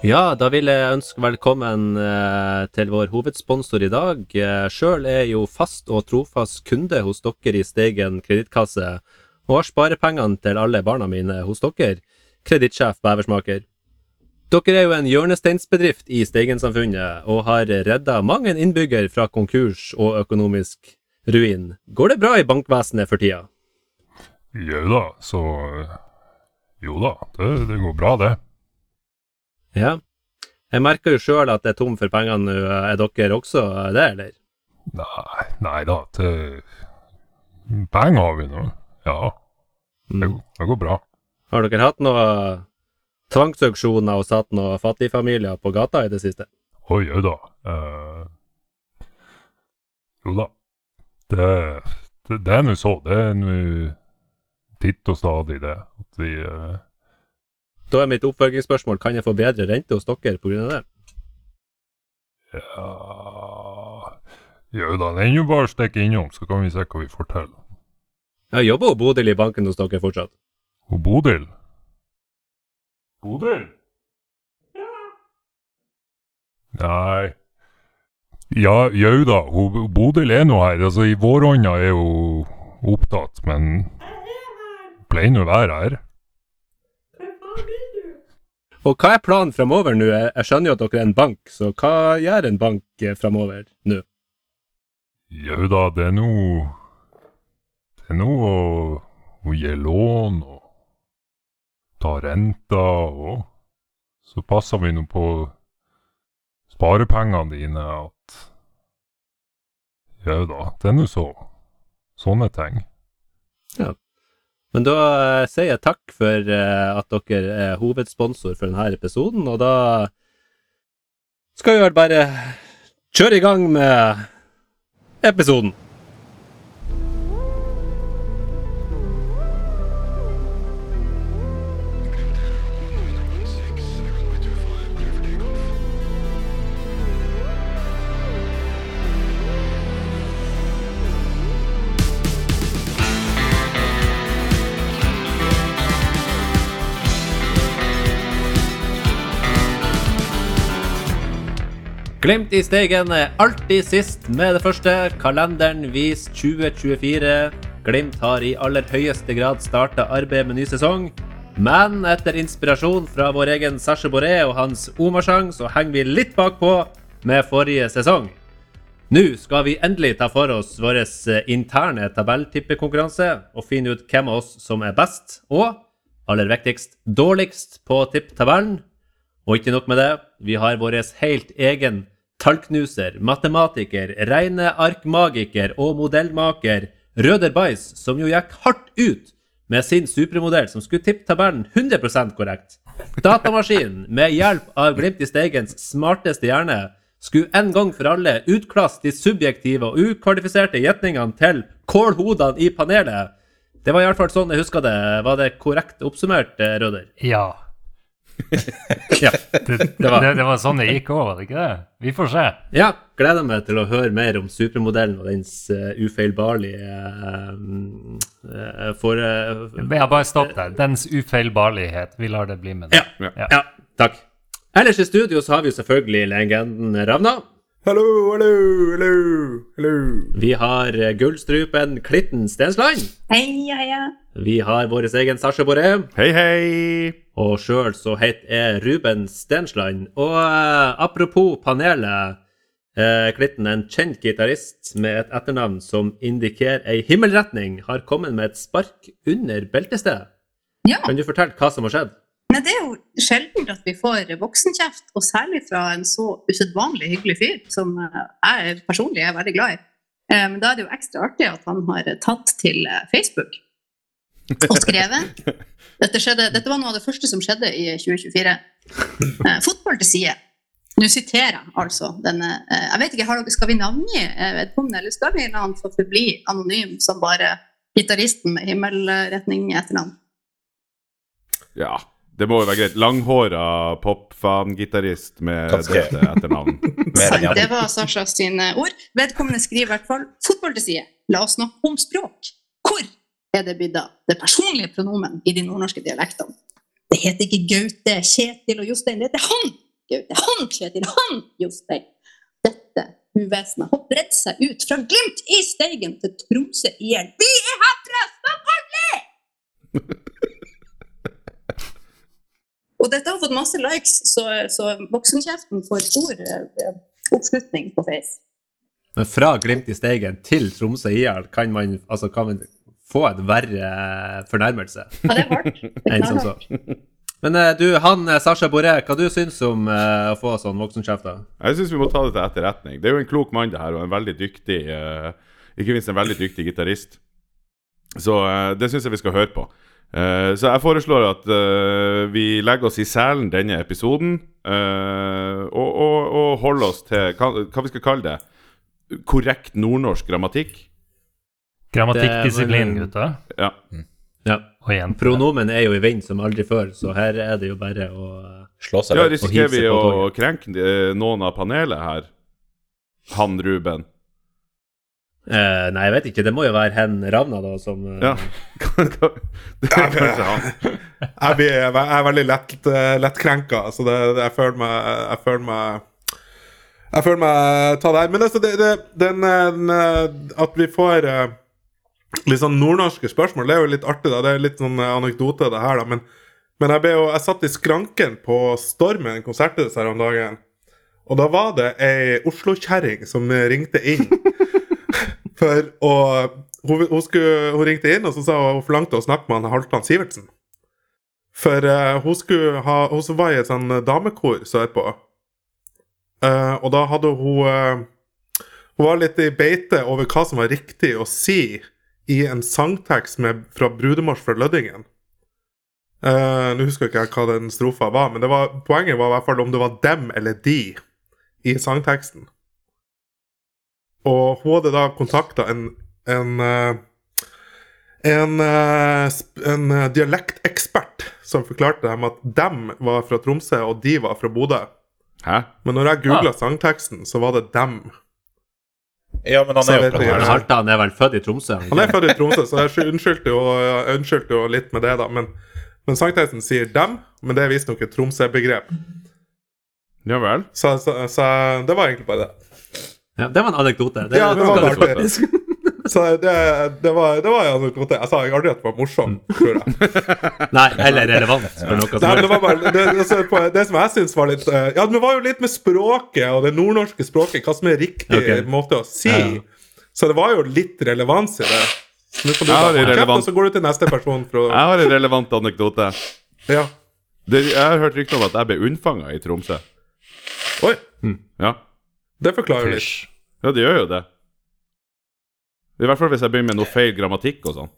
Ja, da vil jeg ønske velkommen eh, til vår hovedsponsor i dag. Eh, Sjøl er jeg jo fast og trofast kunde hos dere i Steigen kredittkasse, og har sparepengene til alle barna mine hos dere, kredittsjef Beversmaker. Dere er jo en hjørnesteinsbedrift i Steigen-samfunnet, og har redda mange innbygger fra konkurs og økonomisk ruin. Går det bra i bankvesenet for tida? Jau da, så Jo da, det, det går bra, det. Ja. Jeg merker jo sjøl at det er tom for penger nå. Er dere også det, eller? Nei, nei da, Til Penger har vi nå. Ja, det, Mm. går- det går bra. Har dere hatt noen tvangsauksjoner og satt noen fattigfamilier på gata i det siste? Oi, jau da. eh, jo da. Det, det, det er nå så. Det er nå titt og stadig, det. At vi eh, Da er mitt oppfølgingsspørsmål kan jeg få bedre rente hos dere pga. det. Ja Jau da, det er jo bare å stikke innom, så kan vi se hva vi får til. Jeg jobber jo Bodil i banken hos dere fortsatt. Hun Bodil? Bodil? Nei Ja, jau da, hun, Bodil er nå her. Altså, i vårånda er hun opptatt, men pleier nå å være her. Og hva er planen framover nå? Jeg skjønner jo at dere er en bank, så hva gjør en bank eh, framover nå? Jau da, det er nå Det er nå å, å gi lån og ta renta og så passer vi nå på sparepengene dine at Jau da, det er nå så. Sånne ting. Men da eh, sier jeg takk for eh, at dere er hovedsponsor for denne episoden, og da skal vi vel bare kjøre i gang med episoden. Glimt i stegen er alltid sist med det første. Kalenderen viser 2024. Glimt har i aller høyeste grad starta arbeidet med ny sesong. Men etter inspirasjon fra vår egen Sasha Boré og hans Omarsang, så henger vi litt bakpå med forrige sesong. Nå skal vi endelig ta for oss vår eh, interne tabelltippekonkurranse og finne ut hvem av oss som er best, og aller viktigst, dårligst på tipptabellen. Og ikke nok med det, vi har vår helt egen tallknuser, matematiker, regnearkmagiker og modellmaker Røder Bais, som jo gikk hardt ut med sin supermodell som skulle tippe tabellen 100% korrekt. Datamaskinen, med hjelp av Glimt i Steigens smarteste hjerne, skulle en gang for alle utklasse de subjektive og ukvalifiserte gjetningene til kålhodene i panelet. Det var iallfall sånn jeg husker det. Var det korrekt oppsummert, Røder? Ja. Ja. Det, det, var- det, var sånn det gikk òg, var det ikke det? Vi får se. Ja, gleder meg til å høre mer om supermodellen og dens uh, ufeilbarlige uh, for, uh, Ja, bare stopp der. Dens ufeilbarlighet. Vi lar det bli med det. ja, ja, takk. Ellers i studio så har vi jo selvfølgelig legenden Ravna. Hallo, hallo, hallo, hallo. Vi har eh, gullstrupen Klitten Stensland. Heia, heia. Vi har vår egen Sasha Boré. Hei, hei. Og sjøl så heter jeg Ruben Stensland. Og eh, apropos panelet, eh, Klitten, en kjent gitarist med et etternavn som indikerer ei himmelretning, har kommet med et spark under beltestedet. Ja, Kan du fortelle hva som har skjedd? Nei, det er jo sjelden at vi får voksenkjeft, og særlig fra en så usedvanlig hyggelig fyr, som eh, jeg personlig er veldig glad i. Eh, Men da er det jo ekstra artig at han har tatt til eh, Facebook og skrevet. Dette, skjedde, dette var noe av det første som skjedde i 2024. Eh, Fotball til side. Nå siterer jeg altså denne eh, Jeg vet ikke, har dere, Skal vi navngi eh, vedkommende, eller skal vi la han få forbli anonym som bare gitaristen med himmelretning etter navn? Ja, det må jo være greit. Langhåra popfan-gitarist med Ganske. dette etternavn. Det var Sasha sine ord. Vedkommende skriver i hvert fall fotball til side. La oss snakke om språk. Hvor er det blitt det personlige pronomen i de nordnorske dialektene? Det heter ikke Gaute, Kjetil og Jostein. Det heter han! Gaute, han, Kjetil. Han, Jostein. Dette uvesenet har bredt seg ut fra Glimt i Steigen til Tromsø igjen. Vi er herfra! Snakk ordentlig! Og dette har fått masse likes, så, så voksenkjeften får stor eh, oppslutning på Face. Men fra Glimt i Steigen til Tromsø IL kan man, altså, kan man få en verre fornærmelse Ja, det er hardt. Det er enn som. Men eh, du, han eh, Sasha Boré, hva du syns om uh, å få sånn voksenkjeft? Jeg syns vi må ta det til etterretning. Det er jo en klok mann, det her, og en veldig dyktig uh, Ikke minst en veldig dyktig gitarist. Så uh, det syns jeg vi skal høre på. Eh, så jeg foreslår at vi legger oss i selen denne episoden, eh, og, og, og holder oss til hva, hva vi skal kalle det. Korrekt nordnorsk grammatikk. Grammatikkdisiplin, Det- gutter. Ja. Ja. Og igjen. Pronomen er jo i vind som aldri før, så her er det jo bare å Slå seg ja risikerer vi å krenke eh, noen av panelet her? Han Ruben. eh, Nei, jeg vet ikke. Det må jo være hen Ravna, da, som eh, Ja. det er kanskje han. Jeg, blir, jeg er veldig lett, eh, lettkrenka, så det, det, jeg føler meg Jeg føler meg jeg føler meg ta det her. Men altså, det, det, den, den, eh, at vi får eh, litt sånn nordnorske spørsmål, det er jo litt artig. da, Det er litt sånn eh, anekdote, det her, da. Men, men jeg, jo, jeg satt i skranken på Stormen konserthus her om dagen. Og da var det ei Oslo-kjerring som ringte inn. For å hun, hun, skulle, hun ringte inn og så sa hun hun forlangte å snakke med han Halvdan Sivertsen. For uh, hun skulle ha Hun var i et sånn damekor sørpå. Uh, og da hadde hun uh, Hun var litt i beite over hva som var riktig å si i en sangtekst med, fra 'Brudemarsj fra Lødingen'. Uh, Nå husker jeg ikke hva den strofa var, men det var, poenget var i hvert fall om det var dem eller de i sangteksten. Og hun hadde da kontakta en en, eh, en, eh, en dialektekspert som forklarte dem at dem var fra Tromsø, og de var fra Bodø. Hæ? Men når jeg googla sangteksten, så var det dem. Ja, men han er jo fra Tromsø. Halvdan er vel født i Tromsø? Han er født i Tromsø, så jeg unnskyldte jo, unnskyldte jo litt med det, da. Men, men sangteksten sier 'dem', men det er visstnok et Tromsø-begrep. Ja vel? Så, så, så det var egentlig bare det. Ja, det var en anekdote. Det, Ja, det var det var. Så det, det var, det var en anekdote. Jeg sa aldri at det var morsomt, tror jeg. Nei, eller relevant for noe som Nei, det, var bare, det, altså, på- det som jeg syns var litt eh, Ja, det var jo litt med språket og det nordnorske språket, hva som er riktig okay. måte å si. Ja. Så det var jo litt relevans i det. Ja, bare det er fortsette, relevant. Så går du til neste person for å Jeg har en relevant anekdote. Ja. Det, jeg har hørt rykter om at jeg ble unnfanga i Tromsø. Oi, Ja. det forklarer litt. Ja, det gjør jo det. I hvert fall hvis jeg begynner med noe feil grammatikk og sånn.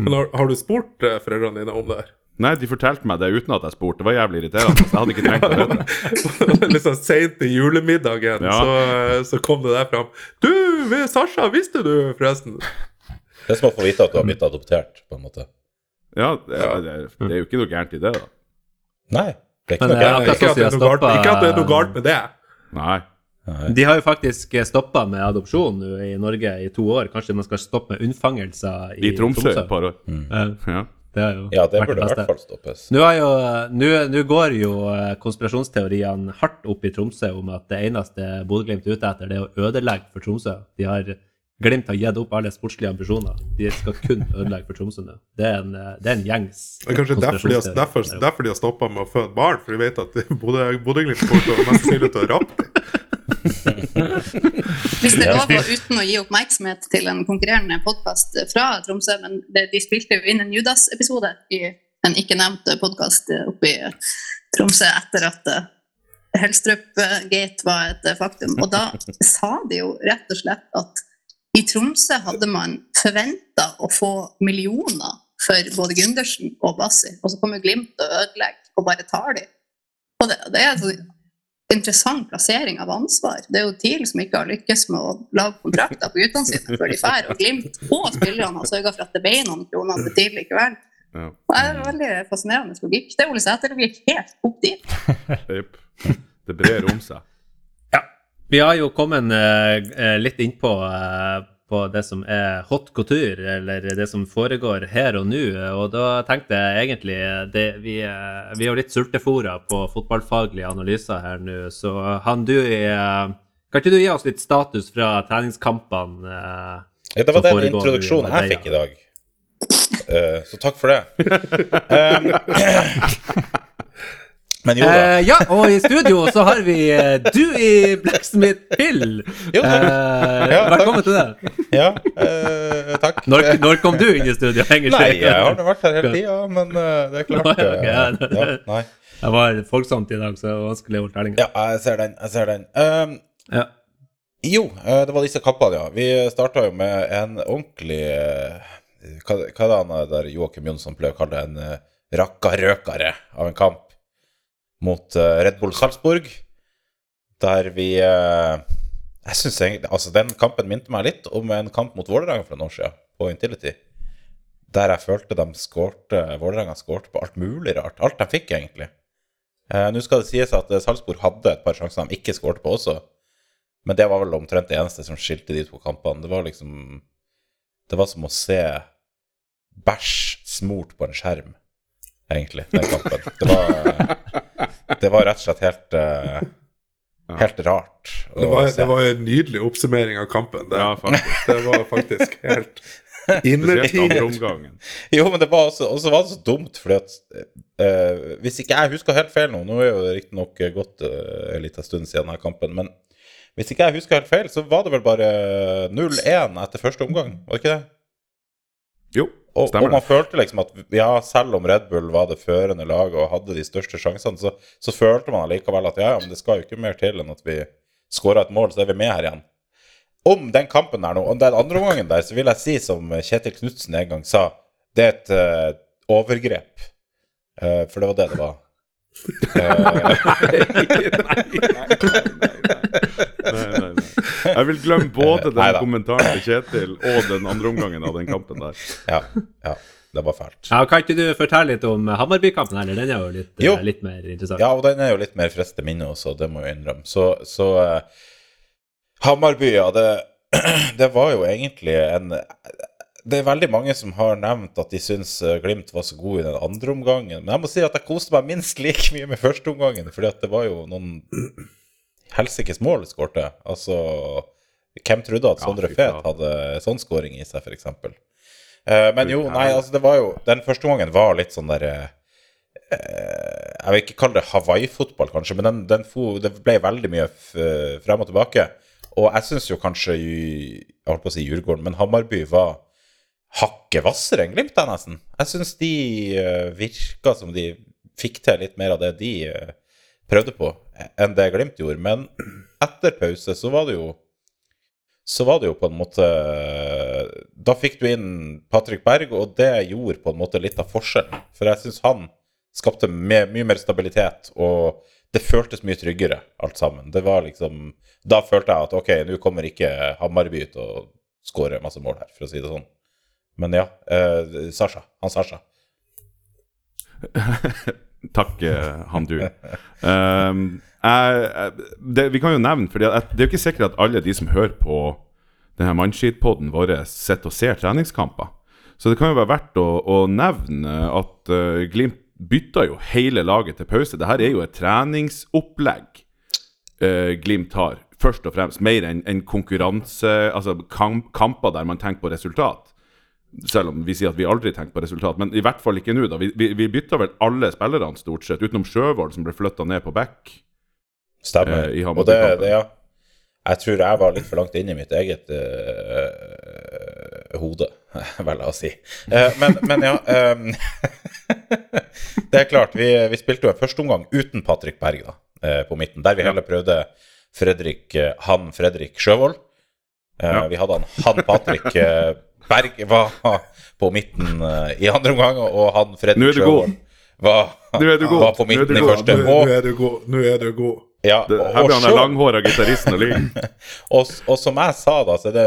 Men har, har du spurt eh, foreldrene dine om det? her? Nei, de fortalte meg det uten at jeg spurte. Det var jævlig irriterende. Jeg hadde ikke trengt å høre det. litt sånn seint i julemiddagen, Ja. så, eh, så kom det der fram. Du, Sasha, visste du forresten? Det er som å få vite at du har blitt adoptert, på en måte. Ja, det, det, det er jo ikke noe gærent i det, da. Nei, det er ikke Men, noe gærent. Ikke at, det er noe galt, ikke at det er noe galt med det. Nei. De har jo faktisk stoppa med adopsjon i Norge i to år. Kanskje man skal stoppe med unnfangelser i, I Tromsø et par år. Ja, Ja. det har jo Ja, det burde i hvert fall stoppes. Nå, jo, nå, nå går jo eh, konspirasjonsteoriene hardt opp i Tromsø om at det eneste Bodø-Glimt er ute etter, det er å ødelegge for Tromsø. De har Glimt har gitt opp alle sportslige ambisjoner. De skal kun ødelegge for Tromsø nå. Det er en, eh, det er en gjengs Det er kanskje derfor de, har, derfor, derfor de har stoppa med å føde barn, for de vet at Bodø- Bodø-Glimt kommer mest sannsynlig til å rappe. Hvis det er lov, og uten å gi oppmerksomhet til en konkurrerende podkast fra Tromsø, men det, de spilte jo inn en Judas-episode i en ikke nevnt podkast oppe i Tromsø etter at eh, Helstrup-gate var et faktum. Og da sa de jo rett og slett at i Tromsø hadde man forventa å få millioner for både Gundersen og Bassi, og så kommer Glimt og ødelegger og bare tar de. Og det, det er sånn interessant plassering av ansvar. Det er jo TIL som ikke har lykkes med å lage kontrakter på guttene sine før de drar, og Glimt og spillerne har sørga for at det ble noen kroner til TIL likevel. Ja. Det er veldig fascinerende logikk. Det er Ole Sæter-logikk helt opp dit. Jepp. Det brer om seg. Vi har jo kommet eh, eh, litt innpå uh, på det som er hot couture, eller det som foregår her og nå. Og da tenkte jeg egentlig det, vi, eh, vi er jo litt sultefòra på fotballfaglige analyser her nå, så han du i, Kan ikke du gi oss litt status fra treningskampene? eh, Ja, det var den introduksjonen jeg fikk i dag. Uh, så takk for det. Um, men jo da. Eh, ja, og i studio så har vi eh, du i Blacksmith Pill. Jo, takk. Eh, Ja, velkommen til det. Ja, eh, takk. Når, når kom du inn i studio, egentlig? Nei, jeg har nå vært her hele tida, men eh, det er klart Nei, ok, ja. eh, ja, Nei. Jeg var folksomt i dag, så det var vanskelig å holde tellinga. Ja, jeg ser den. Jeg ser den. Um, Ja. jo, eh, det var disse kappene, ja. Vi starta jo med en ordentlig eh, Hva, hva er det han der Joakim Jonsson pleier å kalle det? En uh, rakka-røkare av en kamp mot eh, Red Bull Salzburg, der vi eh, Jeg synes egentlig Altså, den kampen minte meg litt om en kamp mot Vålerenga for noen år siden, på Intility. Der jeg følte de skårte Vålerenga skårte på alt mulig rart. Alt de fikk, egentlig. Eh, Nå skal det sies at eh, Salzburg hadde et par sjanser de ikke skårte på også. Men det var vel omtrent det eneste som skilte de to kampene. Det var liksom Det var som å se bæsj smurt på en skjerm, egentlig, den kampen. Det var, det var rett og slett helt uh, Helt rart. Det var, det var en nydelig oppsummering av kampen. Det, Ja, faktisk. det var faktisk helt innertier. Jo, men det var også, også var det så dumt, fordi at uh, Hvis ikke jeg husker helt feil nå Nå er det riktignok gått uh, en liten stund siden denne kampen, men hvis ikke jeg husker helt feil, så var det vel bare 0-1 etter første omgang, var det ikke det? Jo, Og, og man følte liksom at ja, selv om Red Bull var det førende laget og hadde de største sjansene, så, så følte man allikevel at ja, ja, men det skal jo ikke mer til enn at vi skåra et mål, så er vi med her igjen. Om den kampen der nå, og den andre omgangen der, så vil jeg si som Kjetil Knutsen en gang sa, det er et uh, overgrep. Uh, for det var det det var. Nei, nei, nei. Jeg vil glemme både den Neida. kommentaren til Kjetil og den andre omgangen av den kampen der. Ja, ja, det var fælt. Ja, kan ikke du fortelle litt om Hammarby-kampen? eller? Den er jo litt, Jo. eh, litt mer interessant. Ja, og den er jo litt mer frisk til minne også, det må jeg innrømme. Så, så uh, Hammarby, ja, det, det var jo egentlig en Det er veldig mange som har nevnt at de syns eh, Glimt var så god i den andre omgangen. Men jeg må si at jeg koste meg minst like mye med første omgangen, fordi at det var jo noen helsikes mål skårte. Altså Hvem trodde at Sondre ja, Fet hadde sånn skåring i seg, f.eks.? Uh, men jo, nei, altså det var jo Den første omgangen var litt sånn der uh, jeg vil ikke kalle det Hawaii-fotball, kanskje, men den, den fo, det ble veldig mye frem og tilbake. Og jeg syns jo kanskje Jeg holdt på å si Djurgården, men Hammarby var hakket hvassere enn Glimt, jeg nesten. Jeg syns de uh, virka som de fikk til litt mer av det de uh, prøvde på, enn det Glimt gjorde. Men etter pause så var det jo så var det jo på en måte Da fikk du inn Patrick Berg, og det gjorde på en måte litt av forskjellen. For jeg syns han skapte me mye mer stabilitet, og det føltes mye tryggere, alt sammen. Det var liksom Da følte jeg at ok, nå kommer ikke Hammarby ut å skårer masse mål her, for å si det sånn. Men ja, uh, Sasha. Han Sasha. Takk, eh, han du. Um, jeg, det, vi kan jo nevne, for det er jo ikke sikkert at alle de som hører på denne mannskitpodden vår, sitter og ser treningskamper. Så det kan jo være verdt å, å nevne at uh, Glimt bytta jo hele laget til pause. Dette er jo et treningsopplegg uh, Glimt har, først og fremst. Mer enn en konkurranse, altså kamp, kamper der man tenker på resultat. Selv om vi sier at vi aldri tenker på resultat, men i hvert fall ikke nå. da. Vi, vi, vi bytta vel alle spillerne, stort sett, utenom Sjøvold, som ble flytta ned på back. Stemmer. Eh, og det, det, ja. Jeg tror jeg var litt for langt inne i mitt eget eh, hode, vel å si. Eh, men, men ja ehm, Det er klart, vi, vi spilte jo en førsteomgang uten Patrick Berg da, på midten, der vi heller prøvde Fredrik, han Fredrik Sjøvold. Eh, Ja. Vi hadde han, han Patrick Berg var på midten eh, i andre omgang, og han Fredrik. Sjøvold var, var på midten i første. Nå nå er du god. Nå er du god. ja, Det, her blir han den langhåra gitaristen og ligge. og, og som jeg sa, da, så det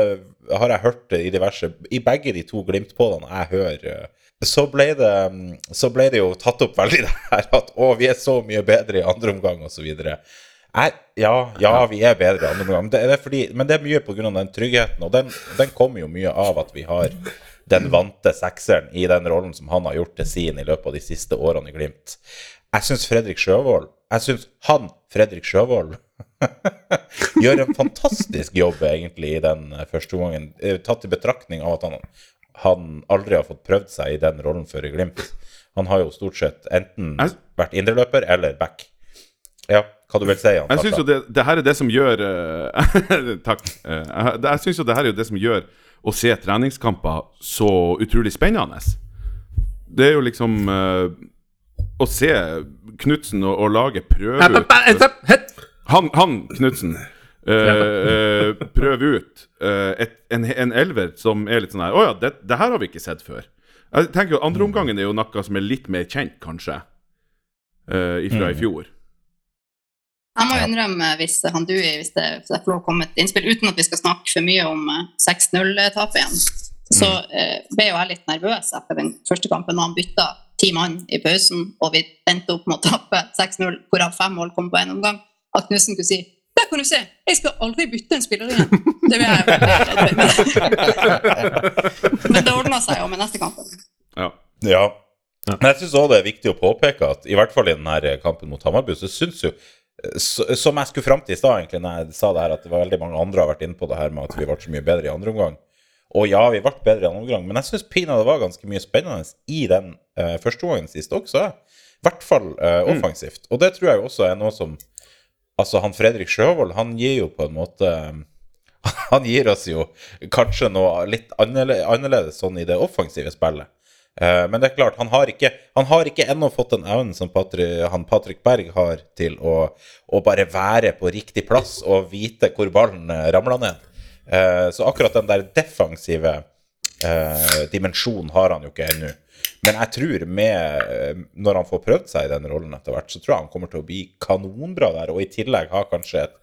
har jeg hørt det i diverse I begge de to Glimt-podene jeg hører, eh, så ble, det, så ble det jo tatt opp veldig det her at å, vi er så mye bedre i andre omgang, osv. Jeg, ja, ja, vi er bedre andre omgang. Det er fordi, men det er mye pga. den tryggheten, og den, den kommer jo mye av at vi har den vante sekseren i den rollen som han har gjort til sin i løpet av de siste årene i Glimt. Jeg syns Fredrik Sjøvold Jeg syns han, Fredrik Sjøvold, gjør en fantastisk jobb egentlig i den første omgangen, eh, tatt i betraktning av at han, han aldri har fått prøvd seg i den rollen før i Glimt. Han har jo stort sett enten vært indreløper eller back. Ja, hva du vil si? Jan Jeg syns jo det, det her er det som gjør eh, Takk. Eh, jeg jeg syns jo det her er jo det som gjør å se treningskamper så utrolig spennende. Det er jo liksom uh, Å se Knutsen og, og laget prøve ut Han, han Knutsen. Uh, prøve ut et, en, en elver som er litt sånn her Å ja, det, det her har vi ikke sett før. Jeg tenker jo Andreomgangen er jo noe som er litt mer kjent, kanskje, uh, ifra i fjor. Jeg må innrømme, hvis han Dui, hvis det, hvis det får lov å komme et innspill, uten at vi skal snakke for mye om eh, 6-0-tapet igjen, så eh, ble jo jeg litt nervøs etter den første kampen når han bytta ti mann i pausen, og vi endte opp med å tape 6-0, hvorav fem mål kom på en omgang, at Knutsen kunne si der kan du se, jeg skal aldri bytte en spiller igjen. Det vil jeg Men det ordna seg jo med neste kampen. Ja. Ja. Men jeg syns òg det er viktig å påpeke at i hvert fall i denne kampen mot Hamarby, så syns jo Som jeg skulle fram til i stad, egentlig, når jeg sa det her, at det var veldig mange andre har vært inne på det her med at vi ble så mye bedre i andre omgang. Og ja, vi ble bedre i andre omgang, men jeg syns pinadø var ganske mye spennende i den uh, første omgangen sist også. I hvert fall uh, offensivt. Og det tror jeg også er noe som Altså, han Fredrik Sjøvold, han gir jo på en måte Han gir oss jo kanskje noe litt annerledes sånn i det offensive spillet. Eh, men det er klart, han har ikke, han har ikke ennå fått den evnen som Patrick, han Patrick Berg har til å, å bare være på riktig plass og vite hvor ballen eh, ramler ned. Eh, så akkurat den der defensive dimensjonen har han jo ikke ennå. Men jeg tror med, når han får prøvd seg i den rollen etter hvert, så tror jeg han kommer til å bli kanonbra der, og i tillegg ha kanskje et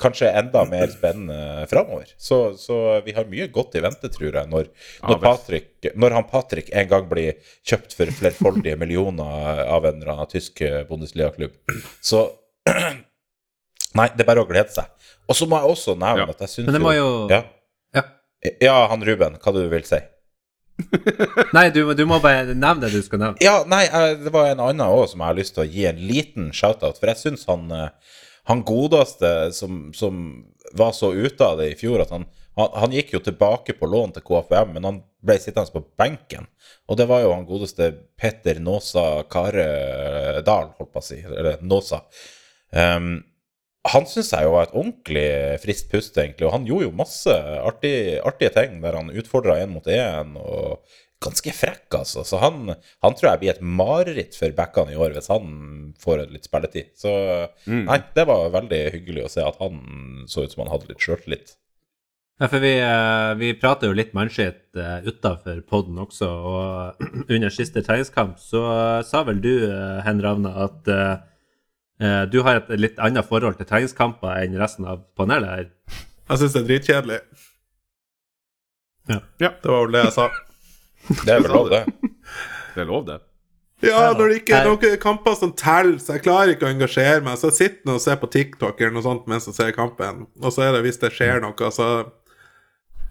Kanskje enda mer spennende framover. Så, så vi har mye godt i vente, tror jeg, når, når. Patrick, når han Patrick en gang blir kjøpt for flerfoldige millioner av en eller annen tysk eh, Bundesliga-klubb. Så Nei, det er bare å glede seg. Og så må jeg også nevne Ja. at jeg syns Men det må jo ja. Ja. ja, han Ruben, hva du vil si? Nei, du, du må bare nevne det du skal nevne. Ja, nei, jeg, det var en annen òg som jeg har lyst til å gi en liten shout-out. For jeg syns han, eh, han godeste som, som var så ute av det i fjor, at han, han, han gikk jo tilbake på lån til KFM, men han ble sittende på benken. Og det var jo han godeste Petter Nåsa Karedal, holdt på å si. Eller Nåsa. Um, han syns jeg jo var et ordentlig friskt pust, egentlig. Og han gjorde jo masse artig, artige ting der han utfordra én mot én. Og ganske frekk, altså. Så han, han tror jeg blir et mareritt for backene i år hvis han får litt spilletid. Så nei, det var veldig hyggelig å se at han så ut som han hadde litt sjøltillit. Ja, for vi, eh, vi prater jo litt mannskitt uh, utafor poden også, og under siste treningskamp så eh, sa vel du, uh, Hen Ravna, at eh, eh, du har et litt annet forhold til treningskamper enn resten av panelet her. Jeg syns det er dritkjedelig. Ja. Ja. Det var vel det jeg sa. Det er vel lov, det. Det er lov, det. Ja, når det ikke er noen kamper som teller, så jeg klarer ikke å engasjere meg. Så jeg sitter nå og ser på TikTok eller noe sånt mens jeg ser kampen. Og så er det hvis det skjer noe, så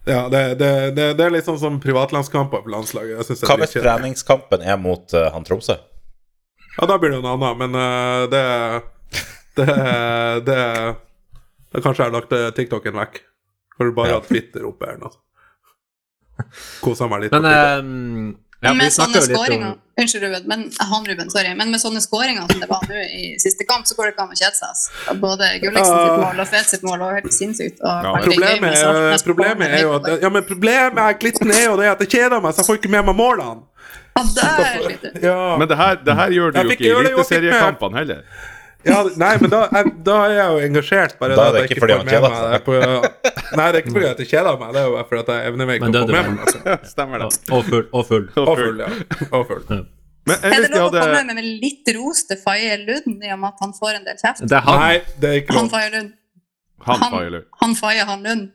Ja, det, det, det, det er litt sånn som privatlandskamper på landslaget. Jeg Hva hvis treningskampen er mot uh, han Tromsø? Ja, da blir det noe annet, men uh, det Det, det Da kanskje jeg har lagt eh, TikToken vekk. For bare Ja. ha Twitter oppe her nå. Kosa meg litt. Men eh, ja, men med sånne litt skåringer om Unnskyld, Ruben, men, han Ruben, sorry. Men med sånne skåringer som det var nå i siste kamp, så går det ikke an å kjede seg. Både Gulliksen sitt mål og Fet sitt mål var helt sinnssykt. Ja, Problemet, er- problemet er jo at Ja, men problemet er glitten er jo det at jeg kjeder meg, så jeg får ikke med meg målene. Ja, der. Ja. Men det her, det her gjør du jo ikke i eliteseriekampene heller. Ja, nei, men da, jeg, da er jeg jo engasjert. Bare Da er det ikke fordi han med kjeder meg Nei, det er ikke fordi at jeg kjeder meg, det er jo bare fordi at jeg evner meg ikke å få med meg. Stemmer det. Og full. Og full. Og full, ja. Og full. Men Er det lov å komme med, med litt ros til Faye Lund, i og med at han får en del kjeft? Det er han. Nei, det er ikke Han lov. Faye Lund. Han Han- Faye Lund. Han Faye, han Lund.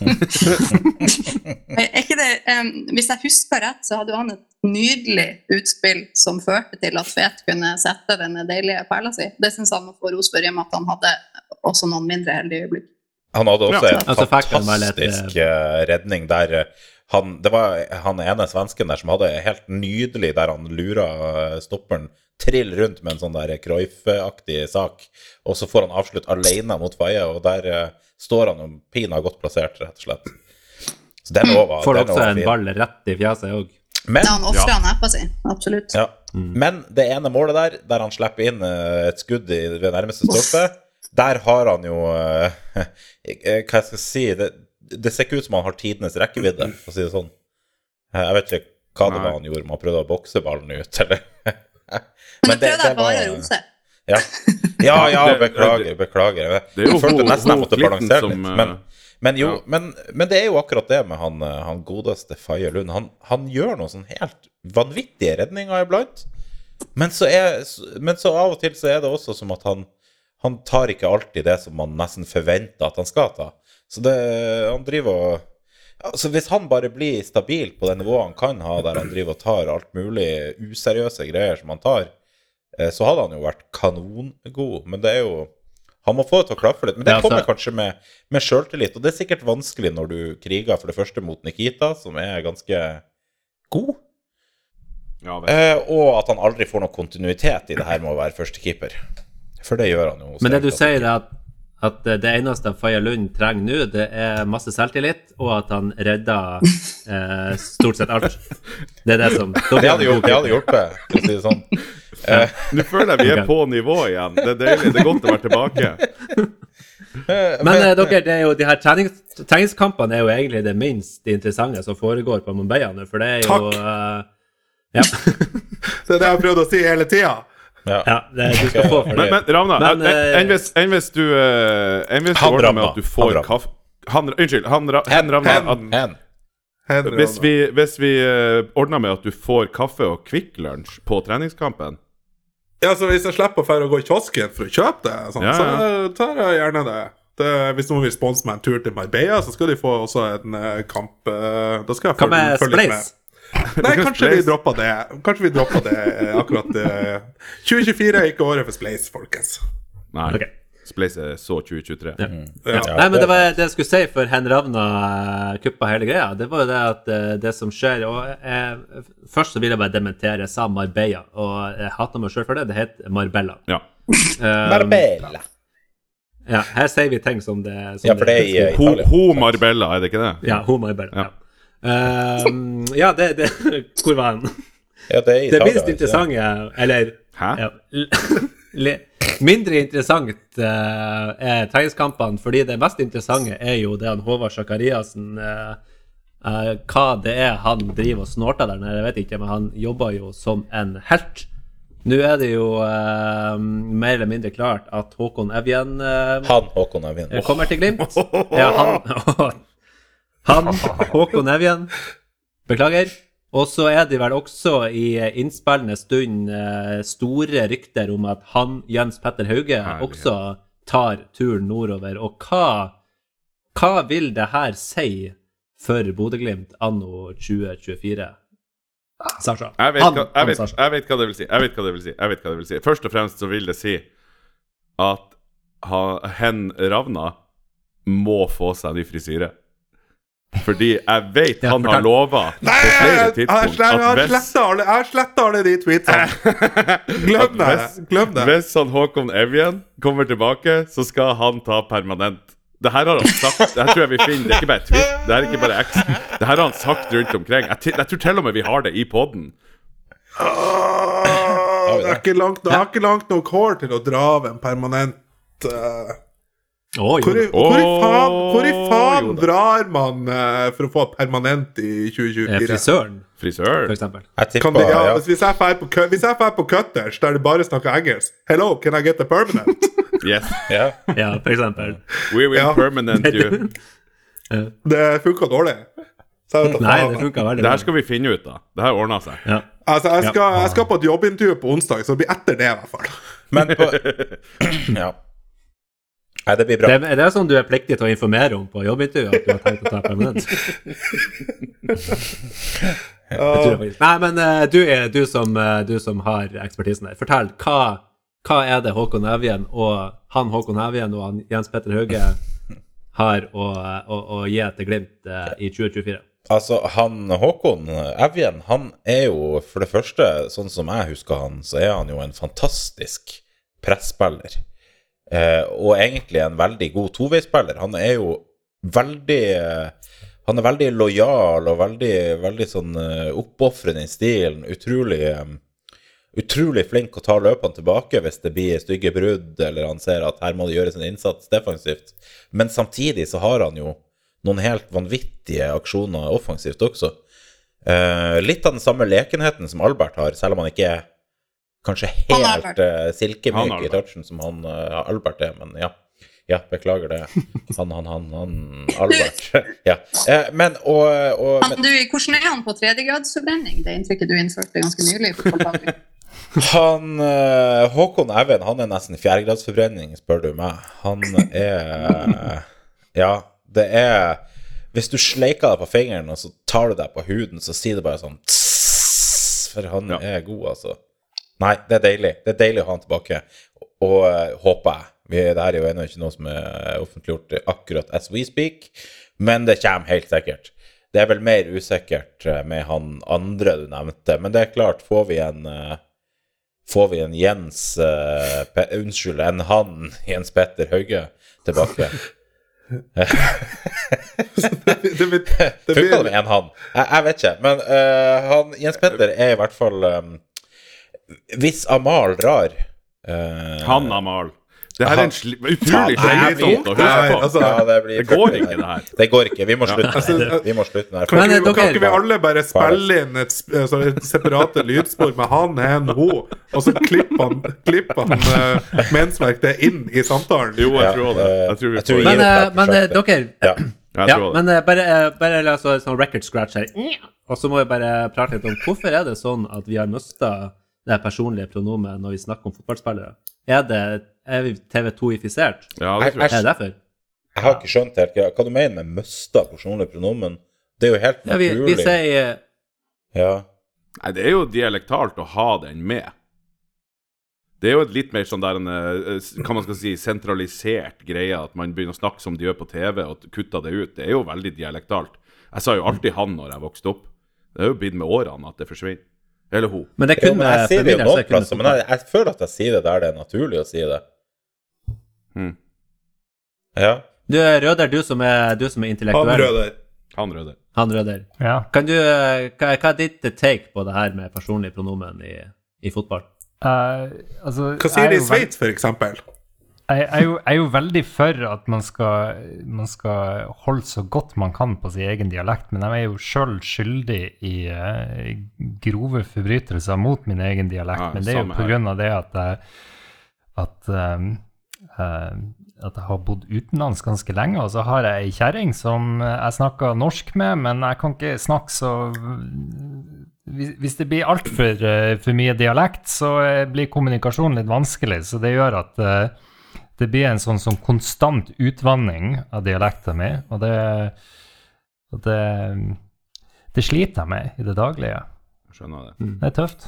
Er ikke det, um, hvis jeg husker rett, så hadde han et nydelig utspill som førte til at Fet kunne sette denne deilige perla si. Det syns han må få ros for, i og med at han hadde også noen mindre heldige øyeblikk. Han hadde også Ja, en altså fantastisk eh, redning der eh, han, Det var han ene svensken der som hadde helt nydelig der han lura eh, stopperen trill rundt med en sånn der Cruyff-aktig sak, og så får han avslutt alene mot Faye, og der eh, står han jo pina godt plassert, rett og slett. Så den over, var, Får den også var en fin. ball rett i fjeset òg. Men, Ja, han ofra neppa si, absolutt. ja. Men det ene målet der, der han slipper inn eh, et skudd i, ved nærmeste stolpe, der har han jo eh, Hva jeg skal si det, det ser ikke ut som han har tidenes rekkevidde, for å si det sånn. Jeg vet ikke hva det var han gjorde, om han prøvde å bokse ballen ut, eller Men det det- prøvde bare var- å rose. Ja, ja, ja beklager, beklager. Er Jeg følte nesten jeg måtte balansere litt. eh, Men, men jo, men, men det er jo akkurat det med han, eh, han godeste Faye Lund. Han, han gjør noen sånn helt vanvittige redninger iblant. Men så, er, men så av og til så er det også som at han, han tar ikke alltid det som man nesten forventer at han skal ta. Så det, han driver og Altså Hvis han bare blir stabil på det nivået han kan ha, der han driver og tar alt mulig useriøse greier som han tar, så hadde han jo vært kanongod. Men det er jo Han må få det til å klaffe litt. Men det Ja, altså- kommer kanskje med, med sjøltillit. Og det er sikkert vanskelig når du kriger for det første mot Nikita, som er ganske god. Ja. Eh, og at han aldri får noe kontinuitet i det her med å være førstekeeper. For det gjør han jo. Men det du sier, er at, at det eneste Faye Lund trenger nå, det er masse selvtillit, og at han redder eh, stort sett alt. Det er det som Det hadde, hjulpet, det hadde hjulpet, for å si det sånn. Eh, Nå føler jeg vi er på nivå igjen. Det er deilig. Det er godt å være tilbake. eh, Men eh, dere, det er jo, de her trenings, treningskampene er jo egentlig det minst interessante som foregår på Mumbai for det er jo Takk. Uh, ja. Det er det jeg har prøvd å si hele tida. ja. ja, det du skal få for det. men Ravna, Men, en- eh, enn hvis, enn hvis du Enn hvis du ordner med at du får Ravna. kaffe han, Unnskyld. Han, hen Ravna. Hen, At, hen. Hvis vi, hvis vi ordner med at du får kaffe og Kvikk Lunsj på treningskampen Ja, så Hvis jeg slipper å gå i kiosken for å kjøpe det, sånn, Ja, så tar jeg gjerne det. det. Hvis noen vil sponse meg en tur til Marbella, så skal de få også en eh, kamp. eh, da skal jeg følge, følge litt Spleis? Nei, kanskje vi droppa dropper det. Kanskje vi dropper det eh, akkurat eh, 2024 er ikke året for Spleis, folkens. Nei. Ok. Spleis er så 2023. Ja. Ja. Nei, men det var det jeg skulle si for Hen Ravna eh, kuppa hele greia. Det var jo det at eh, det som skjer og jeg, Først så vil jeg bare dementere. Jeg sa Marbella, og jeg hater meg sjøl for det. Det heter Marbella. Ja. Um, Marbella. ja, her sier vi ting som det som Ja, for det er i Italia. Ho, ho Marbella, er det ikke det? Ja, Ho Marbella. Ja. Ja, Eh, ja det, det Hvor var han? Ja, det er i Det minst interessante, eller Hæ? ja, le- Mindre interessant uh, er treningskampene, fordi det mest interessante er jo det han Håvard Sakariassen uh, uh, Hva det er han driver og snorter der nede, jeg vet ikke, men han jobber jo som en helt. Nå er det jo mer eller mindre klart at Håkon Evjen Han Håkon Evjen. kommer til Glimt. Ja, han, han Håkon Evjen. Beklager. Og så er det vel også i eh, innspillende stund eh, store rykter om at han, Jens Petter Hauge, Herlig. også tar turen nordover. Og hva, hva vil det her si for Bodø-Glimt anno 2024? Sasha. Jeg vet, Han- hva, jeg, vet, jeg vet hva det vil si. Jeg vet hva det vil si. Jeg vet hva det vil si. Først og fremst så vil det si at ha, hen Ravna må få seg ny frisyre. Fordi jeg vet han har lova på flere tidspunkt slett- jeg har at hvis, sletta alle, jeg har slettet alle de tweetsene. Glem det. Hvis- Glem det. hvis han Håkon Evjen kommer tilbake, så skal han ta permanent. Det her har han sagt. Det her tror jeg vi finner. Det er ikke bare tweet. Det her er ikke bare X. Det her har han sagt rundt omkring. Jeg, jeg tror til og med vi har det i poden. Åh, det er ikke langt, nok hår til å dra av en permanent eh, Jo hvor, i, da. hvor, i faen, hvor i faen drar man uh, for å få permanent i Eh, 2024? Frisøren, Frisør. for eksempel. Jeg tipper det, ja, ja. Hvis jeg drar på, hvis jeg på Cutters, der de bare snakker engelsk Hello, can I get a permanent? Yes. ja. Ja, for eksempel. We will Ja. permanent you. Det funka dårlig. Så jeg vet Nei, det funka veldig Det her skal vi finne ut av. Det her ordner seg. Ja. Altså, jeg skal, jeg skal på et jobbintervju på onsdag, så det blir etter det, i hvert fall. Men på Ja. Nei, det blir bra. Det, er det sånn du er pliktig til å informere om på jobbintervju? At du har tenkt å ta permanent? Nei, men eh, du, er, du, som, eh, du som har ekspertisen der, fortell. Hva, hva er det Håkon Evjen og han Håkon Evjen og han Jens Petter Hauge har å, å, å gi til Glimt eh, i 2024? Altså, han Håkon Evjen, han er jo for det første, sånn som jeg husker han, så er han jo en fantastisk presspiller. Eh, og egentlig en veldig god toveispiller. Han er jo veldig eh, Han er veldig lojal og veldig, veldig sånn eh, oppofrende i stilen. Utrolig Utrolig flink å ta løpene tilbake hvis det blir stygge brudd, eller han ser at her må det gjøres en innsats defensivt. Men samtidig så har han jo noen helt vanvittige aksjoner offensivt også. Litt av den samme lekenheten som Albert har, selv om han ikke er kanskje helt uh, silkemyk i touchen som han uh, Albert er, men ja. Ja, beklager det. Han, han, han, han Albert. ja. Eh, men og, og men, du, hvordan er han på tredjegradsforbrenning? Det inntrykket du innførte ganske nylig. Han eh, Håkon Even, han er nesten i fjerdegradsforbrenning, spør du meg. Han er Ja, det er Hvis du sleiker deg på fingeren, og så tar du deg på huden, så sier det bare sånn tss, For han Ja. er god, altså. Nei, det er deilig. Det er deilig å ha han tilbake. Og eh, håper jeg. Vi, det her er jo ennå ikke noe som er offentliggjort akkurat as we speak, men det kommer helt sikkert. Det er vel mer usikkert eh, med han andre du nevnte, men det er klart, får vi en eh, Får vi en Jens uh, Pe Unnskyld, en han Jens Petter Hauge tilbake? Det, blir- det Funka det med en han? Jeg, jeg vet ikke. Men han, Jens Petter er i hvert fall um, Hvis Amal drar uh, Han Amal. Det her er en utrolig slitsomt å høre på. altså, ja, det, blir Det går ikke, det her. Det går ikke. Vi må slutte. Altså, Vi må slutte med det. kan, ikke, eh, kan ikke vi alle bare spille inn et, altså, et separate lydspor med han, hen, ho, og så klipper han, klipper han uh, mensverk det inn i samtalen? Jo, jeg tror det. eh, Jeg tror jeg tror Men, eh, det men uh, dere Ja. Ja, men eh, bare, eh, bare la oss ha en sånn record scratch her. Og så må vi bare prate litt om hvorfor er det sånn at vi har mista det personlige pronomet når vi snakker om fotballspillere? Er det er vi TV2-ifisert? Ja, det tror jeg. Er det derfor? Jeg har ikke skjønt helt hva, du mener med mista personlig pronomen. Det er jo helt naturlig. Ja, vi, vi sier eh, Ja. Nei, det er jo dialektalt å ha den med. Det er jo et litt mer sånn der en, eh, hva man skal si, sentralisert greie, at man begynner å snakke som de gjør på TV, og kutter det ut. Det er jo veldig dialektalt. Jeg sa jo alltid han når jeg vokste opp. Det er jo blitt med årene at det forsvinner. Eller hun. Men det er kun jeg sier det jo noen er plasser, men jeg, jeg føler at jeg sier det der det er naturlig å si det. Hmm. Ja. Du er Røder, du som er, du som er Han intellektuell. Røder. Han Røder. Han Røder. Ja. Kan du, hva, hva er ditt take på det her med personlig pronomen i, i fotball? Uh, altså, Hva sier de i Sveits, for eksempel? Jeg jeg er, jo, jeg er jo veldig for at man skal, man skal holde så godt man kan på sin egen dialekt, men jeg er jo sjøl skyldig i uh, grove forbrytelser mot min egen dialekt. Ja, men det er jo pga. det at jeg, at, um, uh, at jeg har bodd utenlands ganske lenge, og så har jeg ei kjerring som jeg snakker norsk med, men jeg kan ikke snakke så Hvis det blir altfor uh, for mye dialekt, så blir kommunikasjonen litt vanskelig. Så det gjør at eh, det blir en sånn, sånn konstant utvanning av dialekten min, og det, det Det sliter jeg med i det daglige. Skjønner det. Det er tøft.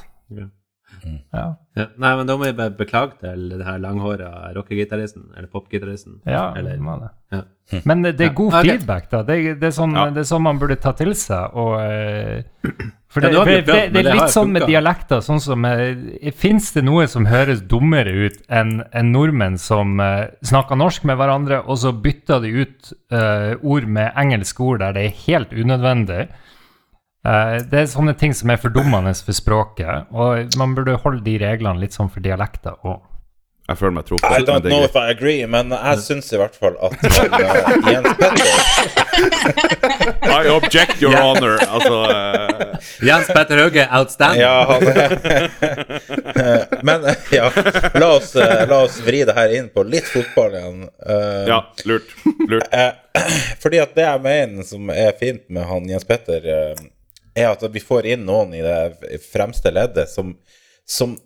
Ja. Ja. Ja. Nei, men da må jeg bare beklage til det her langhåra rockegitaristen, eller popgitaristen. Ja, Eller-. Ja. Men det, er god ok. feedback, da. Det, det, er sånn, det er sånn man burde ta til seg. Og, eh, for det, nå det, er litt sånn med dialekter sånn som eh, Fins det noe som høres dummere ut enn en nordmenn som eh, snakker norsk med hverandre, og så bytter de ut uh, ord med engelske ord der det er helt unødvendig? Eh, det er sånne ting som er fordummende for språket, og man burde holde de reglene litt sånn for dialekter òg. Jeg føler meg I truffet. I don't know if I agree, men jeg syns i hvert fall at eh, Jens Petter I object, your honor. Altså uh... Jens Petter Hauge, outstanding. Ja, han Men ja, la oss, eh, la oss vri det her inn på litt fotball igjen. Uh, Ja, lurt. Lurt. Eh, fordi at det jeg mener som er fint med han Jens Petter, eh, er at vi får inn noen i det fremste leddet som, som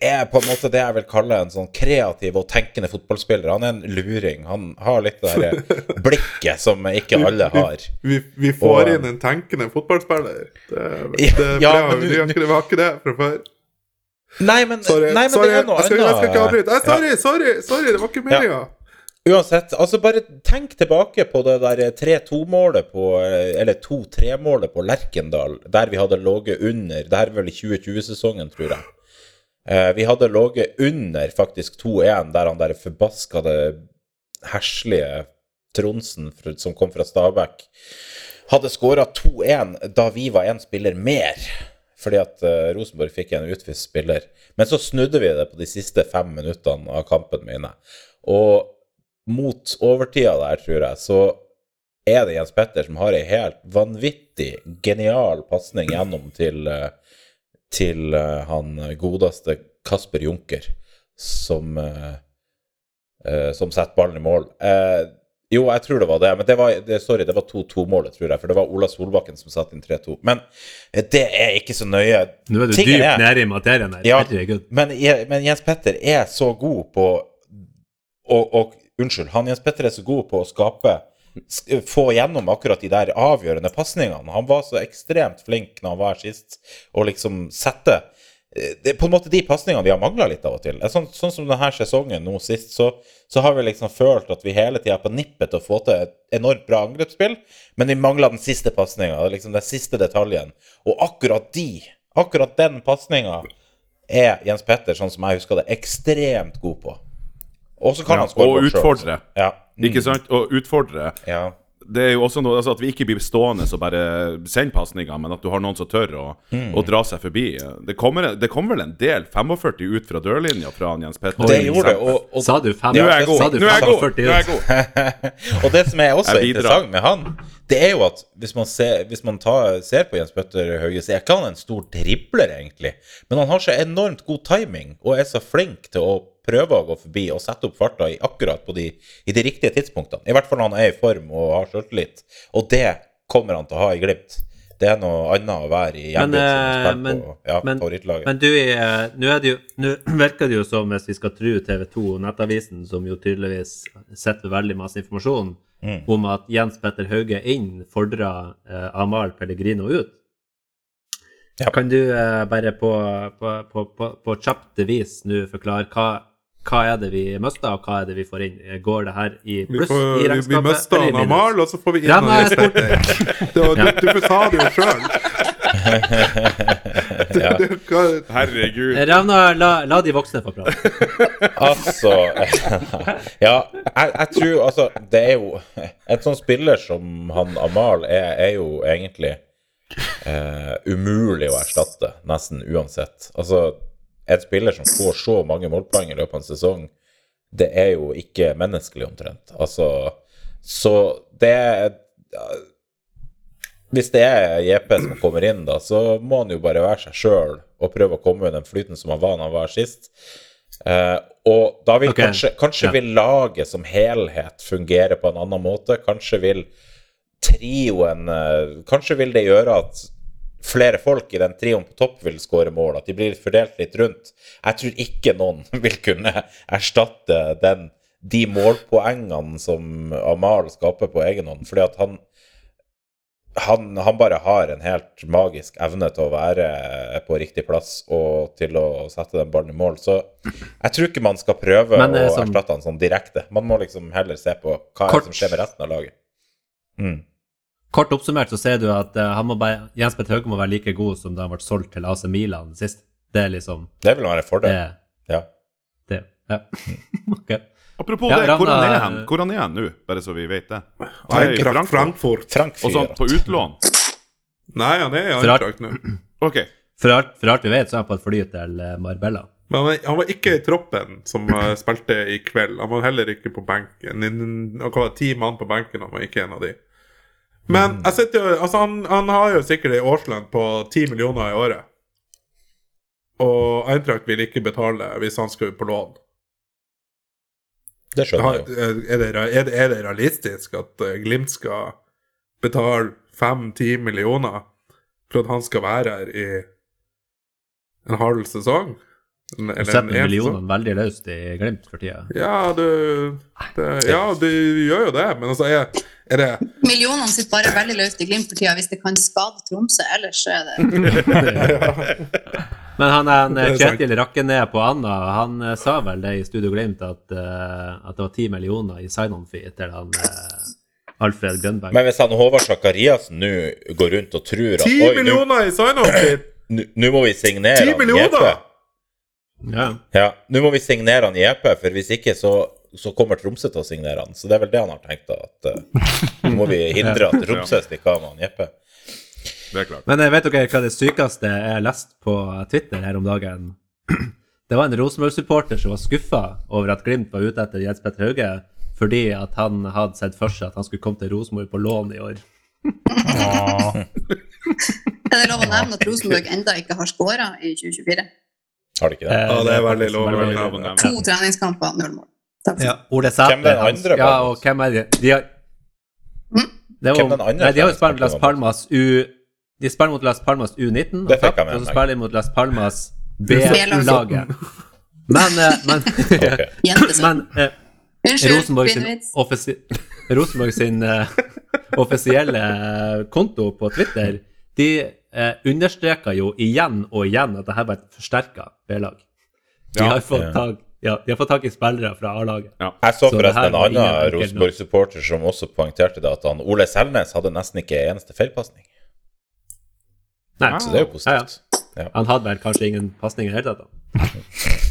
er på en måte det jeg vil kalle en sånn kreativ og tenkende fotballspiller. Han er en luring. Han har litt det der blikket som ikke alle har. Vi, vi får Og- inn en tenkende fotballspiller. Det, Ja, det, ja, men du- vi, ikke, vi har ikke det fra før. Nei, men, Sorry. nei, men sorry. det er noe jeg, jeg skal ikke avbryte. Ja. sorry, sorry, sorry, det var ikke meninga. Uansett, altså bare tenk tilbake på det der 3-2-målet på Eller 2-3-målet på Lerkendal, der vi hadde ligget under Det her er vel i 2020-sesongen, tror jeg. Eh, vi hadde ligget under faktisk 2-1, der han der forbaskede, heslige Tronsen som kom fra Stabæk, hadde skåra 2-1 da vi var én spiller mer. Fordi at eh, Rosenborg fikk en utvist spiller. Men så snudde vi det på de siste fem minuttene av kampen, mine. Og mot overtida der, tror jeg, så er det Jens Petter som har ei helt vanvittig genial pasning gjennom til, eh, til eh, han godeste Kasper Junker, som eh, som setter ballen i mål. Jo, jeg tror det var det, men det var, det, sorry, det var 2-2-målet, tror jeg. For det var Ola Solbakken som satte inn 3-2. Men det er ikke så nøye. Nå er du Tingen dypt nede i materien her. Ja. Men, men Jens Petter er så god på å, og Unnskyld, han Jens Petter er så god på å skape Få gjennom akkurat de der avgjørende pasningene. Han var så ekstremt flink når han var sist, og liksom sette eh, det er på en måte de pasningene vi har mangla litt av og til. Sånn, sånn som denne sesongen nå sist, så, så har vi liksom følt at vi hele tida er på nippet til å få til et enormt bra angrepsspill, men vi mangla den siste pasninga, liksom den siste detaljen. Og akkurat de, akkurat den pasninga, er Jens Petter, sånn som jeg husker det, ekstremt god på. Og så kan Ja, han og utfordre. Ja. Mm. Ikke sant? Og utfordre. Ja. Det er jo også noe altså At vi ikke blir stående og bare sender pasninger, men at du har noen som tør å, Mm. å dra seg forbi. Det kommer, det kommer vel en del 45 ut fra dørlinja fra han Jens Petter. Det gjorde det. Og, og, Sa du 45? Nå er jeg god. Nå er jeg god. 45 Nå er jeg god. og det som er også er interessant med han, det er jo at hvis man, ser, hvis man tar, ser på Jens Petter Hauge, så er ikke han en stor dribler, egentlig. Men han har så enormt god timing og er så flink til å prøve å gå forbi og sette opp farta i akkurat på de, i de riktige tidspunktene. I hvert fall når han er i form og har selvtillit. Og det kommer han til å ha i Glimt. Det er noe annet å være i hjemmet som eh, men- på ja, men- favorittlaget. Men du, eh, nå er det jo Nå virker det jo som, hvis vi skal tro TV 2 og Nettavisen, som jo tydeligvis sitter veldig masse informasjon, Mm. om at Jens Petter Hauge inn fordrer eh, Amahl Pellegrino ut. Ja. Kan du eh, bare på, på, på, på, på kjapt vis nå forklare hva, hva er det vi mister, og hva er det vi får inn? Går det her i pluss får, i regnskapet? vi mister? Amal, og så får vi inn Ja, Du, du sa det jo sjøl. Herregud. Ravna, la, la de voksne få prate. Altså Ja, jeg, jeg tror altså Det er jo En sånn spiller som han Amal er, er jo egentlig eh, umulig å erstatte, nesten uansett. Altså, en spiller som får så mange målpoeng i løpet av en sesong, det er jo ikke menneskelig, omtrent. Altså Så det Hvis det er JP som kommer inn, da, så må han jo bare være seg sjøl og prøve å komme i den flyten som han var da han var sist. Eh, og da vil okay. kanskje, kanskje ja. vil laget som helhet fungere på en annen måte. Kanskje vil trioen eh, Kanskje vil det gjøre at flere folk i den trioen på topp vil skåre mål, at de blir fordelt litt rundt. Jeg tror ikke noen vil kunne erstatte den, de målpoengene som Amal skaper på egen hånd, fordi at han han, han bare har en helt magisk evne til å være på riktig plass og til å sette den ballen i mål. Så jeg tror ikke man skal prøve Men, eh, å som- erstatte han sånn direkte. Man må liksom heller se på hva som skjer med resten av laget. Mm. Kort oppsummert så ser du at eh, han må bare, Jens Petter Hauge må være like god som da han ble solgt til AC Milan sist. Det er liksom Det vil være en fordel. det. Ja. det. Ja. okay. Apropos Ja, det, hvor han er han? Hvor han er han nå, bare så vi vet det? Han er i Eintracht Frankfurt. Frankfurt. Og sånn på utlån. Nei, han er i Eintracht nå. Ok. For alt, for alt vi vet, så er han på et fly til eh, Marbella. Men han, var- han var ikke i troppen som eh, spilte i kveld. Han var heller ikke på benken. Han var ti mann på benken, han var ikke en av de. Men jeg sitter jo, altså han, han har jo sikkert ei årslønn på ti millioner i året. Og Eintracht vil ikke betale hvis han skal ut på lån. Det skjønner jeg jo. Er det, er, det, er det realistisk at eh, Glimt skal betale fem-ti millioner for at han skal være her i en halv sesong? Eller setter en- en millionene veldig løst i Glimt for tida. Ja, du det, Ja, du gjør jo det, men altså er, er det Millionene sitter bare veldig løst i Glimt for tida hvis det kan skade Tromsø. Ellers er det Men han, han. Kjetil Rakkenes på Anna, han eh, sa vel det i Studio Glimt at, eh, at det var ti millioner i sign-on-fee til han eh, Alfred Grønberg. Men hvis han Håvard Sakariassen nå går rundt og tror at Ti Oi, nå- millioner i sign-on-fee! nå må vi signere Ti han millioner! Ja. Ja, nå må vi signere han JP, for hvis ikke så, så kommer Tromsø til å signere han. Så det er vel det han har tenkt, da. At uh, nå må vi hindre at Tromsø stikker av med han JP. Det er. Men eh, vet dere hva det sykeste jeg leste på Twitter her om dagen? Det var en Rosenborg-supporter som var skuffa over at Glimt var ute etter Jens Petter Hauge fordi at han hadde sett for seg at han skulle komme til Rosenborg på lån i år. Er det lov å nevne at Rosenborg enda ikke har skåra i 2024? Har de ikke det? Eh, Ja, det er veldig lov. To treningskamper, null mål. Takk Ja. Ole Sæter. Hvem er den andre, Ja, og hvem er det? De har, Mm? det var, er andre nei, de har jo spilt Las Palmas U... De spiller mot Las Palmas U19, Det og fikk jeg med og så spiller de mot Las Palmas B-laget. Men, eh, men, men eh, Rosenborg sin, offisi Rosenborg sin eh, offisielle konto på Twitter, de eh, understreker jo igjen og igjen at dette var et forsterka B-lag. De, Ja. har fått Ja. ja, de har fått tak i spillere fra A-laget. Jeg så Så forresten en annen Rosenborg-supporter som også poengterte det, at han Ole Selnes hadde nesten ikke eneste feilpasning. Nei, Så det er jo Ja, ja. positivt. Ja. Han hadde vel kanskje ingen pasninger i det hele tatt. da.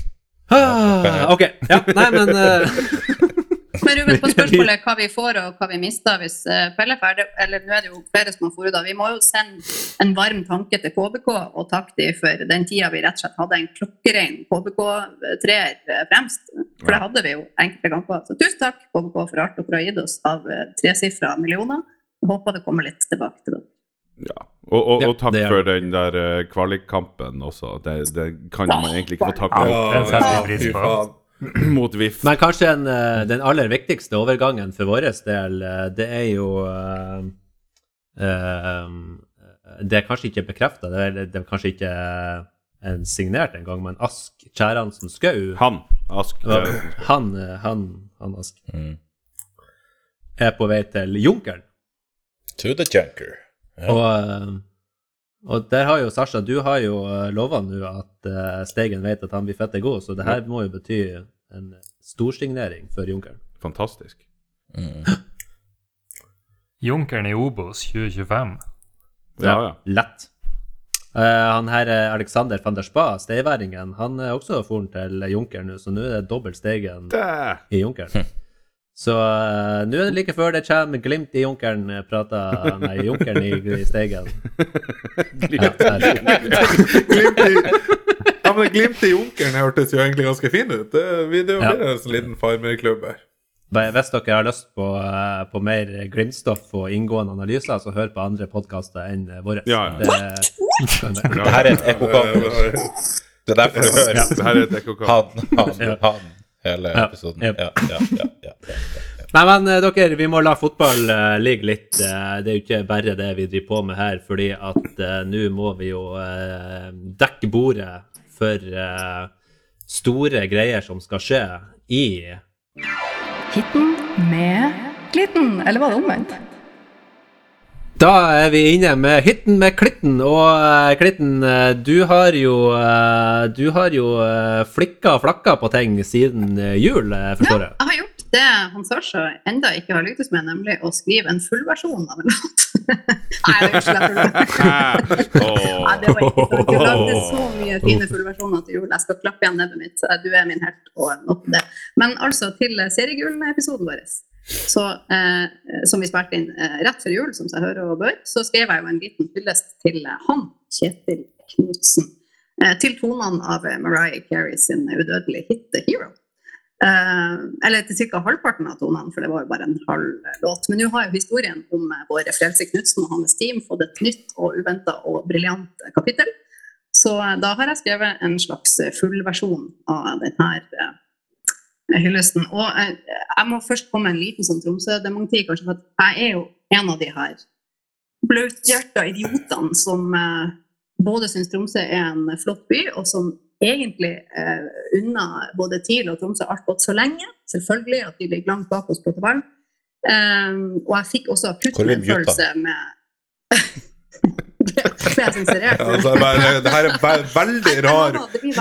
Ah, ok, ja, nei, men eh, Men Ruben, på spørsmålet hva vi får og hva vi mister hvis eh, Pelle er ferdig, eller nå er det jo flere som har forut, vi må jo sende en varm tanke til KBK og takke dem for den tida vi rett og slett hadde en klokkerein KBK-treer eh, fremst. For det hadde vi jo enkelte kamper. Så tusen takk KBK for alt dere har gitt oss av eh, tresifra millioner. Jeg håper det kommer litt tilbake til dere. Ja. Og, og, og takk ja, er for den der kvalikkampen også. Det, det kan man egentlig ikke få takk Ja. for. det setter vi pris på. Mot VIF. Men kanskje en, eh, den aller viktigste overgangen for vår del, eh, det er jo uh, uh, Det er kanskje ikke bekrefta, det, er- det er kanskje ikke en signert engang, men Ask Kjæransen Skau Han, Ask. Han, han, han Ask Mm. er på vei til Junkeren. To the junker. Ja. Og, og der har jo Sasha, du har jo lova nå at Steigen vet at han blir fette god, så det her må jo bety en storsignering for Junkeren. Fantastisk. Mm. Junkeren i Obos 2025. Ja, ja. Lett. Uh, han her eh, Alexander van der Spa, steiværingen, han er også foren til Junkeren nå, så nå er det dobbelt Steigen i Junkeren. Så uh, nå er det like før det kommer Glimt i Junkeren, eh, prata Nei, Junkeren i, i Steigen. Ja. Glimt i, ja, men glimt i Junkeren hørtes jo egentlig ganske fin ut. Det, vi- det Ja. blir en sånn liten farmerklubb her. Hvis dere har lyst på, eh, på mer Glimt-stoff og inngående analyser, så hør på andre podkaster enn eh, våre. Ja, ja. Det, Det her er et ekkokamp. Det er derfor du hører Det her er et ekkokammer. han, han, Ja. han hele Ja. episoden. Ja, ja, ja, ja, ja. Nei, men eh, dere, vi må la fotball ligge litt. det er jo ikke bare det vi driver på med her, fordi at nå må vi jo dekke bordet for uh, store greier som skal skje i Hitten med klitten. eller var det omvendt? Da er vi inne med hitten med klitten, og uh, klitten, eh, du har jo uh, Du har jo uh, flikka flakka på ting siden jul, forstår jeg. Ja, jeg har gjort det han Sasha enda ikke har lyktes med, nemlig å skrive en fullversjon av en låt. Nei, unnskyld, er ikke slett. Nei, det var ikke sant. Du lagde så mye fine fullversjoner til jul. Jeg skal klappe igjen nebbet mitt. Du er min helt, og nok det. Men altså, til seriegull-episoden vår, så, eh, som vi spilte inn eh, rett før jul, som seg hører og bør, så skrev jeg jo en liten hyllest til eh, han, Kjetil Knutsen. Eh, til tonene av eh, Mariah Carey sin udødelige hit The Hero. Eh, eller til ca. halvparten av tonene, for det var jo bare en halv låt. Men nå har jo historien om eh, vår Frelse Knutsen og hans team fått et nytt og uventa og briljant kapittel. Så eh, da har jeg skrevet en slags fullversjon av denne hyllesten. Og jeg må først komme med en liten sånn Tromsø-dementi, kanskje, for jeg er jo en av de her blauthjerta idiotene som både syns Tromsø er en flott by, og som egentlig eh, unna både TIL og Tromsø alt gått så lenge. Selvfølgelig at de ligger langt bak oss på tabellen. Um, og jeg fikk også akutt er medfølelse med det, jeg sensurert? Ja, altså, bare, det her er ve veldig rar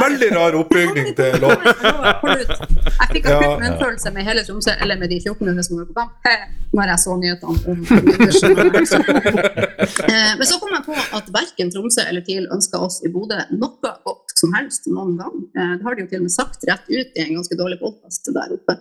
veldig- rar oppbygning til lov. Jeg fikk akutt Ja. medfølelse med hele Tromsø, eller med de 14 hundre som var på kamp, eh, når jeg så nyhetene om. Eh, Men så kom jeg på at verken Tromsø eller TIL ønska oss i Bodø noe godt som helst noen gang. Eh, Det har de jo til og med sagt rett ut i en ganske dårlig podkast der oppe.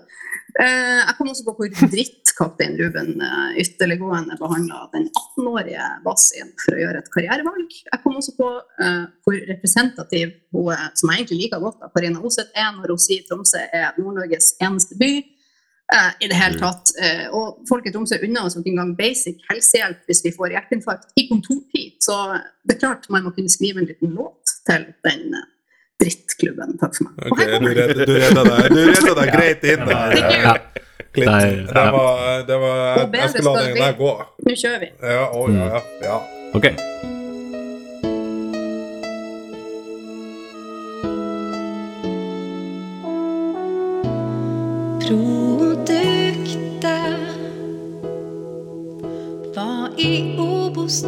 Eh, Jeg kom også på hvor dritt kaptein Ruben eh, ytterliggående behandla den 18-årige Basin for å gjøre et karrierevalg. Jeg kom også på eh, hvor representativ hun som jeg egentlig liker godt, Karina Oseth er når hun sier Tromsø er Nord-Norges eneste by. I det hele tatt. Eh, og folk i Tromsø unner oss ikke engang basic helsehjelp hvis vi får hjerteinfarkt i kontortid. Så det er klart man må kunne skrive en liten låt til den eh, drittklubben. Takk for meg. Okay, Ok, du redda, du redda deg, du redda deg greit inn der. Ja. Det var, det var Jeg skal la den der gå. Nå kjører vi. Ja, å, ja, ja, ja. Ok. Produktet var i Obos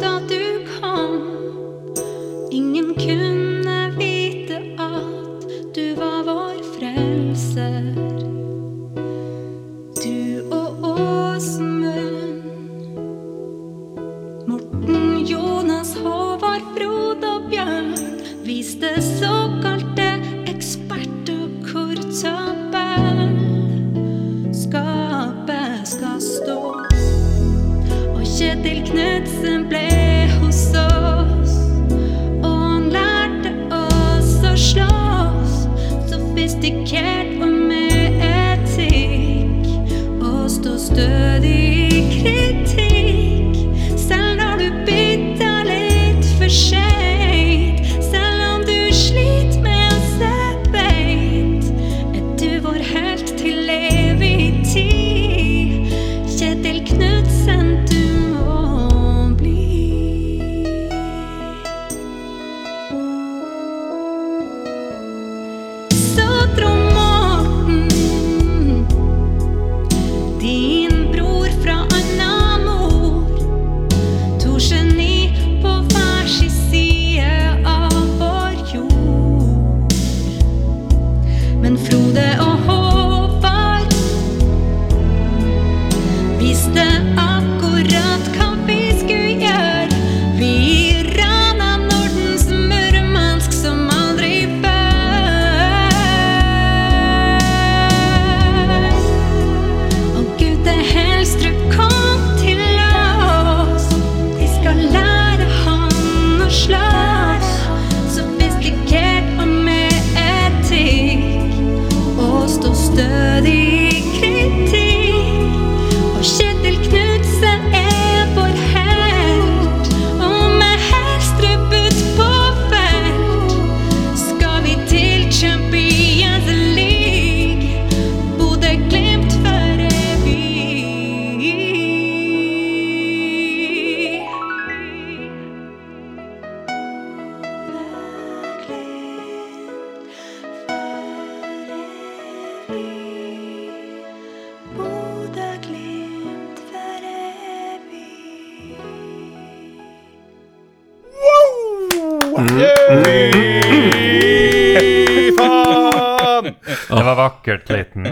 Det var vakkert, Clayton.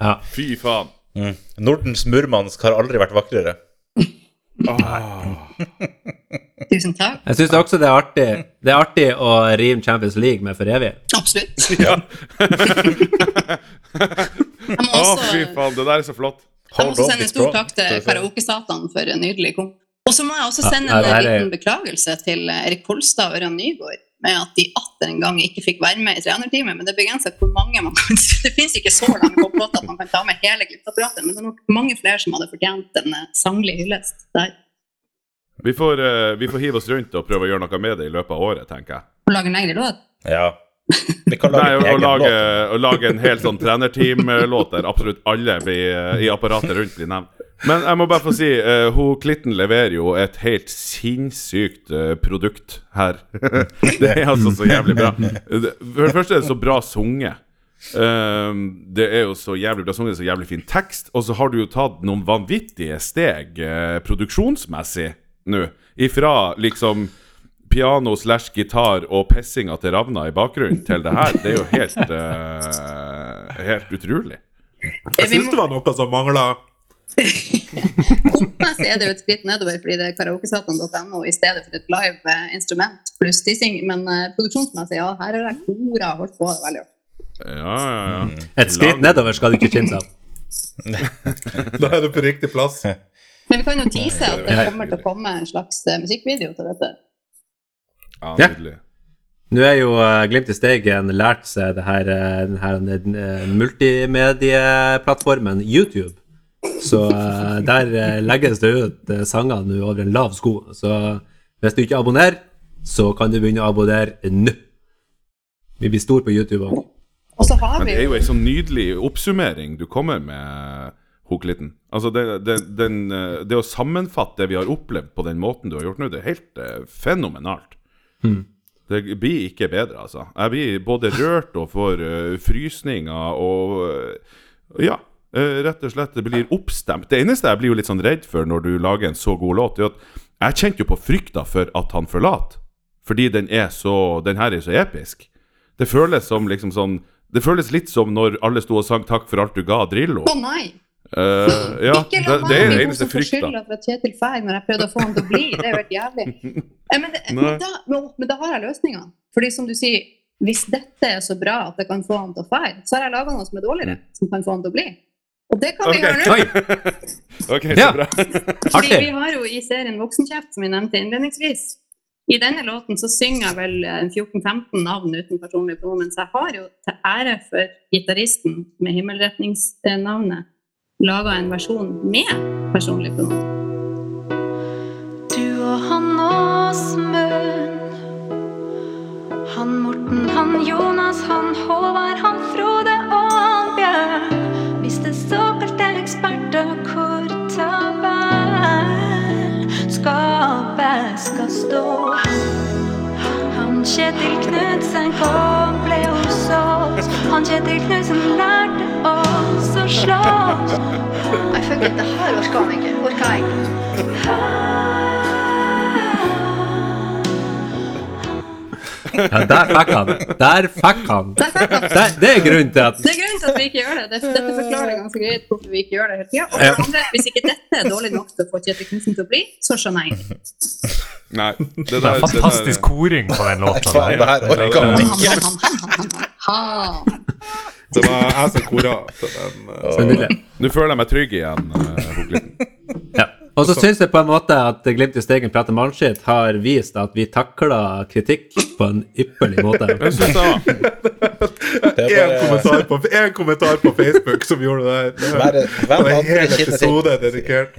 Ja. Fy faen. Mm. Nordens Murmansk har aldri vært vakrere. Tusen takk. Jeg syns også det er artig Det er artig å rime Champions League med for evig. Absolutt. Ja. Å, også, fy faen, det der er så flott. jeg må også sende en stor takk til Karaokesatan for en nydelig kom. Og så må jeg også sende ja, en er- liten beklagelse til Erik Kolstad og Ørjan Nygaard med at de atter en gang ikke fikk være med i trenerteamet. Men det er begrenset hvor mange man kan Det finnes ikke så lang poplåt at man kan ta med hele Glimt-apparatet, men det er nok mange flere som hadde fortjent en eh, sanglig hyllest der. Vi får, uh, vi får hive oss rundt og prøve å gjøre noe med det i løpet av året, tenker jeg. Og lage en lengre låt. Ja. Vi kan Nei, lage å, en å, egen lage, låt. å lage en hel sånn trenerteam-låt der absolutt alle blir, eh, i apparatet rundt blir nevnt. Men jeg må bare få si, uh, hun Klitten leverer jo et helt sinnssykt uh, produkt her. det er altså så jævlig bra. For det første er det så bra sunget. Um, det er jo så jævlig bra sunget, så jævlig fin tekst. Og så har du jo tatt noen vanvittige steg produksjonsmessig nå. Ifra liksom piano slash gitar og pissinga til Ravna i bakgrunnen til det her. Det er jo helt uh, Helt utrolig. Jeg syns det var noe som mangla. Kompmessig er det jo et skritt nedover fordi det er karaokesatan.no i stedet for et live eh, instrument pluss tissing. Men uh, produksjonsmessig, ja, her har jeg kora holdt på det veldig hardt. Ja, ja, ja. Et skritt nedover skal du ikke kimse av. Da er du på riktig plass. Men vi kan jo tease at det kommer til å komme en slags eh, musikkvideo til dette. ja Ja. Nå er jo uh, Glimt i Steigen lært seg det her, eh, den her eh, multimedieplattformen YouTube. Så eh, der eh, legges det ut uh, sanger nå over en lav sko. Så hvis du ikke abonnerer, så kan du begynne å abonnere nå. Vi blir store på YouTube òg. Og så har Men det er jo ei sånn nydelig oppsummering du kommer med, Hoklitten. Altså, det, det, den, eh, det å sammenfatte det vi har opplevd på den måten du har gjort nå, det er helt eh, fenomenalt. Det blir ikke bedre, altså. Jeg blir både rørt og får uh, frysninger og uh, Ja. Uh, rett og slett det blir oppstemt. Det eneste jeg blir jo litt sånn redd for når du lager en så god låt, er at jeg kjente jo på frykta for at han forlater. Fordi den er så Den her er så episk. Det føles som liksom sånn Det føles litt som når alle sto og sang 'Takk for alt du ga', Drillo. Å nei! Eh, ja, ikke det, la er meg hun som får frykta. skylda for at Kjetil drar når jeg prøvde å få han til å bli. Det er jo helt jævlig. Eh, Men, det, men, da, men, da har jeg løsninga. Fordi som du sier, hvis dette er så bra at det kan få han til å dra, så har jeg laga noe som er dårligere, som kan få han til å bli. Og det kan vi gjøre nå. Ok, så bra. Fordi vi har jo i serien Voksenkjeft, som vi nevnte innledningsvis, i denne låten så synger jeg vel eh, 14-15 navn uten personlig pronomen, så jeg har jo til ære for gitaristen med himmelretningsnavnet laga en versjon med personlig pronomen. Du og han Åsmund. Han Morten, han Jonas, han Håvard, han Frode og han Bjørn. Hvis det såkalte eksperter hvor tabell skapet skal stå. Han Kjetil Knutsen kom, ble hos oss. Han Kjetil Knutsen lærte oss å slåss. Nei, fuck it, det her orker han ikke. Orker jeg ikke. Ja, der fikk han. Der fikk han. Der fikk han. Der, det er grunnen til at Det er grunnen til at vi ikke gjør det. det dette forklarer det ganske greit hvorfor vi ikke gjør det hele tida. Og for det andre, hvis ikke dette er dårlig nok til å få Kjetil Knutsen til å bli, så skjønner jeg ingenting. Nei, det Det der, er det der- fantastisk koring på den låta. Det her orker man Han, ikke. Det var jeg som kora. Eh. Nå føler jeg meg trygg igjen, uh, Ja. Og så syns jeg på en måte at Glimt i Steigen prater mannskitt har vist at vi takler kritikk på en ypperlig måte. Jeg synes det Det en, kommentar på, en kommentar på Facebook som gjorde det der. Det var venn en andre hel episode dedikert.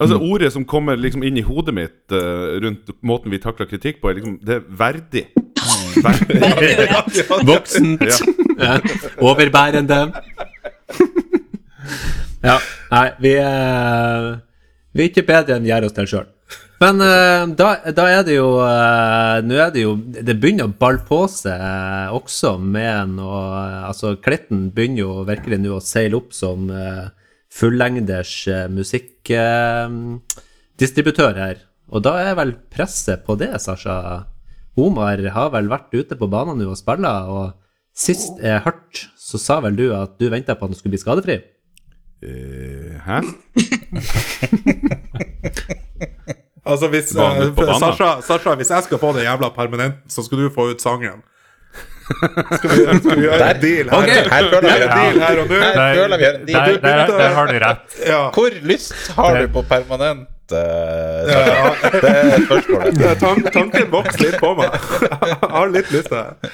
Altså Ordet som kommer liksom inn i hodet mitt uh, rundt måten vi takler kritikk på, er liksom Det er verdig. Voksent. Ja. Overbærende. Ja. Nei, vi er, vi er ikke bedre enn vi gjør oss til sjøl. Men eh, da, da er det jo eh, Nå er det jo Det begynner å balle på seg eh, også med noe eh, Altså, Klitten begynner jo virkelig nå å seile opp som fullengders musikkdistributør her. Og da er vel presset på det, Sasha. Omar har vel vært ute på banen nå og spilla, og sist jeg hørte, så sa vel du at du venta på at han skulle bli skadefri? Uh, hæ? Altså hvis, banen? Sasha, Sasha, hvis jeg skal få det jævla permanenten, så skal du få ut sangen. Skal vi, skal vi gjøre en deal her? Okay, Her føler vi en deal her og nå? Der, deal. der, der har du rett. Ja. Hvor lyst har du på permanent uh, Ja. Det er spørsmålet. spørsmål Tan tanken vokser litt på meg. Jeg har litt lyst til det.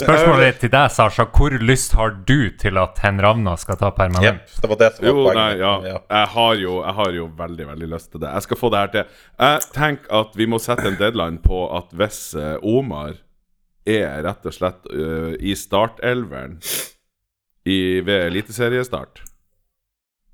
Spørsmålet til deg, Sasha. Hvor lyst har du til at Hen Ravna skal ta permanent? permanent? det var det som var Jo, nei, ja. Jeg har, jo, jeg har jo veldig veldig lyst til det. Jeg skal få det her til. Jeg tenker at vi må sette en deadline på at hvis eh, Omar er rett og slett uh, i startelveren ved eliteseriestart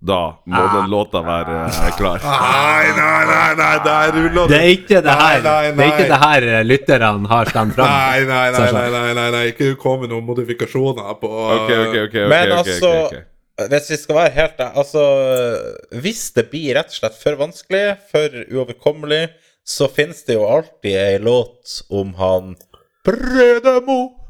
da må den låta være eh, klar. Nei, nei, nei, nei, der ruller Det er ikke det her, Nei, nei, Det er ikke det her eh, lytterne har stemt fram. Nei, nei, nei, nei, nei, nei, nei. ikke kom med noen modifikasjoner på okay, okay, okay, ok, Men altså. Hvis vi skal være helt Altså, hvis det blir rett og slett for vanskelig, for uoverkommelig, så finnes det jo alltid ei låt om han Brødemo.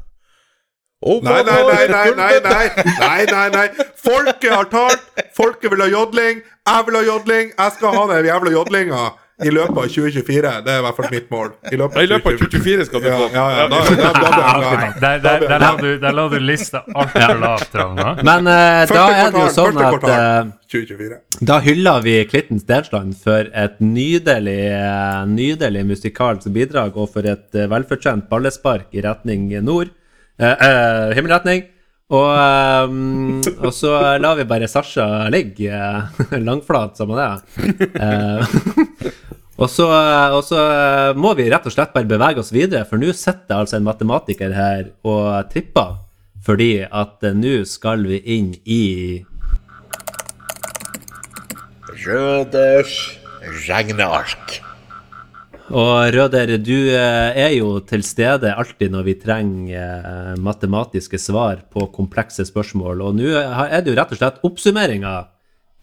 Nei, nei, nei, nei, nei, nei, nei, nei, nei. Folket har talt. Folket vil ha jodling. Jeg vil ha jodling. Jeg skal ha den jævla jodlinga i løpet av 2024. Det er i hvert fall mitt mål. I løpet I løpet av 2024 skal du få ja, ja, da, da, da, da, da, da. Der, der, der, la du, der la du lista altfor lavt, Ravna. Men eh, da er det jo sånn at eh, 2024. Da hyller vi Klitten Stensland for et nydelig, eh, nydelig musikalsk bidrag og for et velfortjent ballespark i retning nord. Eh, eh, himmelretning. Og, um, og så lar vi bare Sasha ligge langflat som han er. Og, så, og så må vi rett og slett bare bevege oss videre, for nå sitter altså en matematiker her og tripper. Fordi at nå skal vi inn i Røders regneark. Og Røder, du eh, er jo til stede alltid når vi trenger eh, matematiske svar på komplekse spørsmål. Og nå er det jo rett og slett oppsummeringa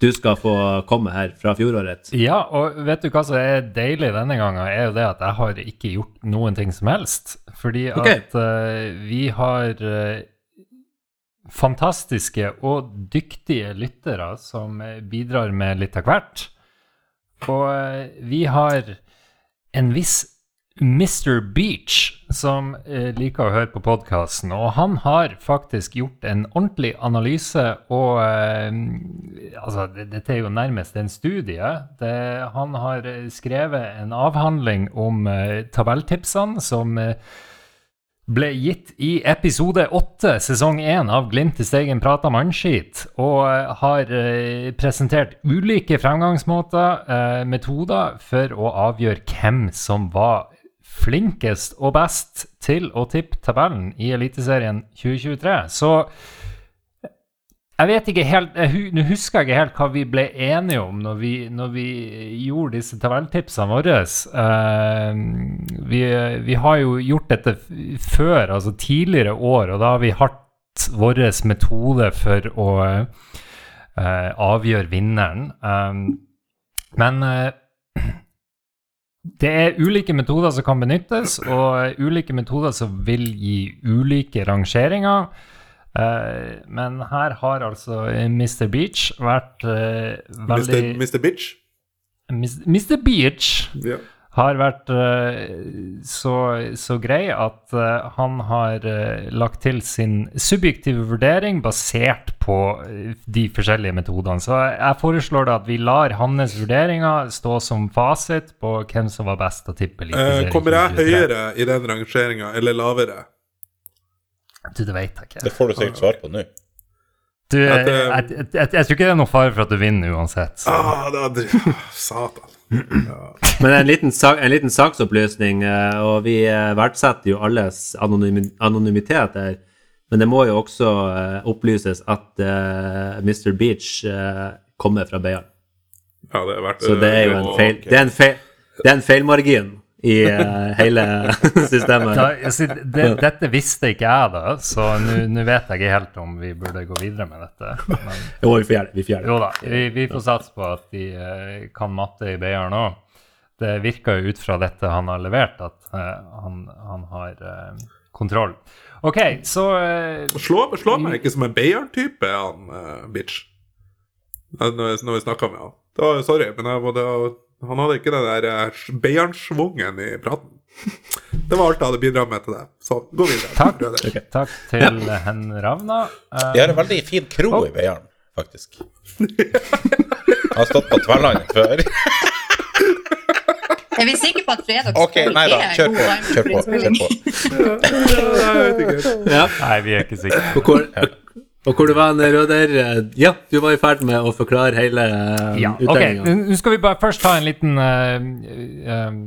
du skal få komme her fra fjoråret. Ja, og vet du hva som er deilig denne gangen, er jo det at jeg har ikke gjort noen ting som helst. Fordi at eh, vi har fantastiske og dyktige lyttere som bidrar med litt av hvert. Og vi har en viss Mr. Beach som eh, liker å høre på podkasten, og han har faktisk gjort en ordentlig analyse og eh, Altså, dette er jo nærmest en studie. Det, han har eh, skrevet en avhandling om eh, tabelltipsene som eh, ble gitt i episode 8, sesong 1 av Glimt i Steigen prata mannskit, og eh, har eh, presentert ulike fremgangsmåter, eh, metoder, for å avgjøre hvem som var flinkest og best til å tippe tabellen i Eliteserien 2023. Så jeg vet ikke helt Nå husker jeg ikke helt hva vi ble enige om når vi, når vi gjorde disse tabelltipsene våre. Uh, vi, vi har jo gjort dette før, altså tidligere år, og da har vi hatt vår metode for å uh, avgjøre vinneren. Eh, men uh, det er ulike metoder som kan benyttes, og ulike metoder som vil gi ulike rangeringer. Eh, men her har altså Mr. Beach vært eh, veldig Mr. Beach? Mr. Beach Ja. har vært eh, så, så grei at eh, han har eh, lagt til sin subjektive vurdering basert på eh, de forskjellige metodene. Så jeg foreslår da at vi lar hans vurderinger stå som fasit på hvem som var best å tippe Eh, kommer jeg høyere i den rangeringa, eller lavere? Du, det vet jeg ikke. Det får du sikkert svar på nå. Du, jeg, jeg, jeg, jeg, tror ikke det er noe fare for at du vinner uansett. Så. Ah, det det, satan. Men en liten, sak, en liten saksopplysning, eh, og vi eh, verdsetter jo alles anonymi anonymitet her. Men det må jo også eh, opplyses at uh, Mr. Beach uh, kommer fra Beiarn. Ja, det er verdt Så det er jo en feil Det er en, feil, det er en feilmargin i eh, hele systemet. Da, det, dette visste ikke jeg, da, så nå vet jeg ikke helt om vi burde gå videre med dette. Men Jo, vi får gjøre det. Vi får gjøre det. jo da, vi, vi får satse på at de eh, kan matte i Beiarn òg. Det virker jo ut fra dette han har levert, at eh, han, han har kontroll. OK, så eh, Slå, slå meg ikke som en Beiarn-type, han uh, bitch. Når, når vi snakker med han. Da, sorry, men jeg, må- det, han hadde ikke den der uh, Bayern-schwungen i praten. Det var alt jeg hadde bidratt med til det. Så gå videre. Takk. okay, takk til hen Ravna. Eh, De har en veldig fin kro i Beiarn, faktisk. Jeg har stått på Tverlandet før. Er vi sikre på at fredag Ok, nei da, kjør på. Kjør på. Kjør på. Ja, jeg. Ja. Nei, vi er ikke sikre. Hvor, Og hvor du var, Røder? Ja, du var i ferd med å forklare hele uh, Ja, ok. utdelinga. Nå skal vi bare først ta en liten, uh, uh,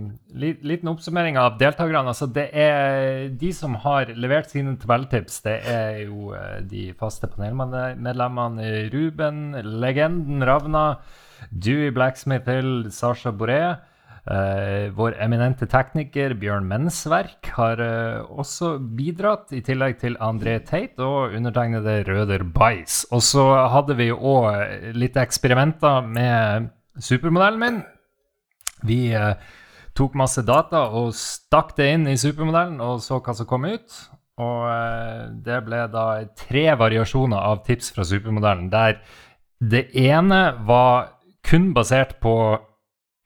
liten oppsummering av deltakerne. Altså, det er de som har levert sine tabelltips. Det er jo eh, de faste panelmedlemmene Ruben, legenden Ravna, Dewey Blacksmith Hill, Sasha Boré. Eh, vår eminente tekniker Bjørn Mensverk har eh, også bidratt, i tillegg til André Tate og undertegnede Røder Bais. Og så hadde vi jo òg litt eksperimenter med supermodellen min. Vi eh, tok masse data og stakk det inn i supermodellen og så hva som kom ut. Og eh, det ble da tre variasjoner av tips fra supermodellen, der det ene var kun basert på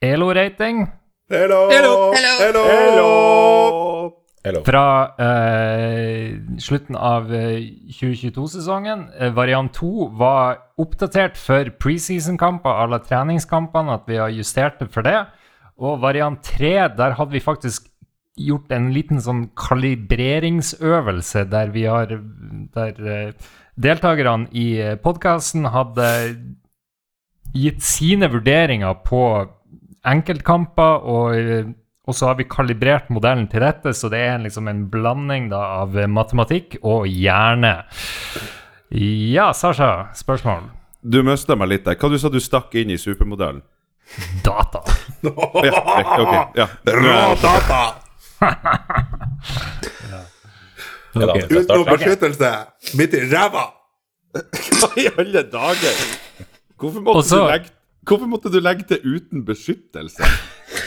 ELO-rating. Hello! Hello! Hello! Hello. Fra eh, slutten av eh, 2022-sesongen. Eh, variant 2 var oppdatert for preseason-kamper, alle treningskampene, at vi har justert det for det. Og variant 3, der hadde vi faktisk gjort en liten sånn kalibreringsøvelse der vi har Der eh, deltakerne i podkasten hadde gitt sine vurderinger på enkeltkamper, og, eh, og så har vi kalibrert modellen til dette, så det er liksom en blanding da, av matematikk og hjerne. Ja, Sasha, spørsmål? Du mista meg litt der. Hva du sa du stakk inn i supermodellen? Data. Ja, okay. Ja. Rå data! Er det Uten beskyttelse. Midt i ræva! Hva i alle dager? Hvorfor måtte, Også, du legge, hvorfor måtte du legge til uten beskyttelse?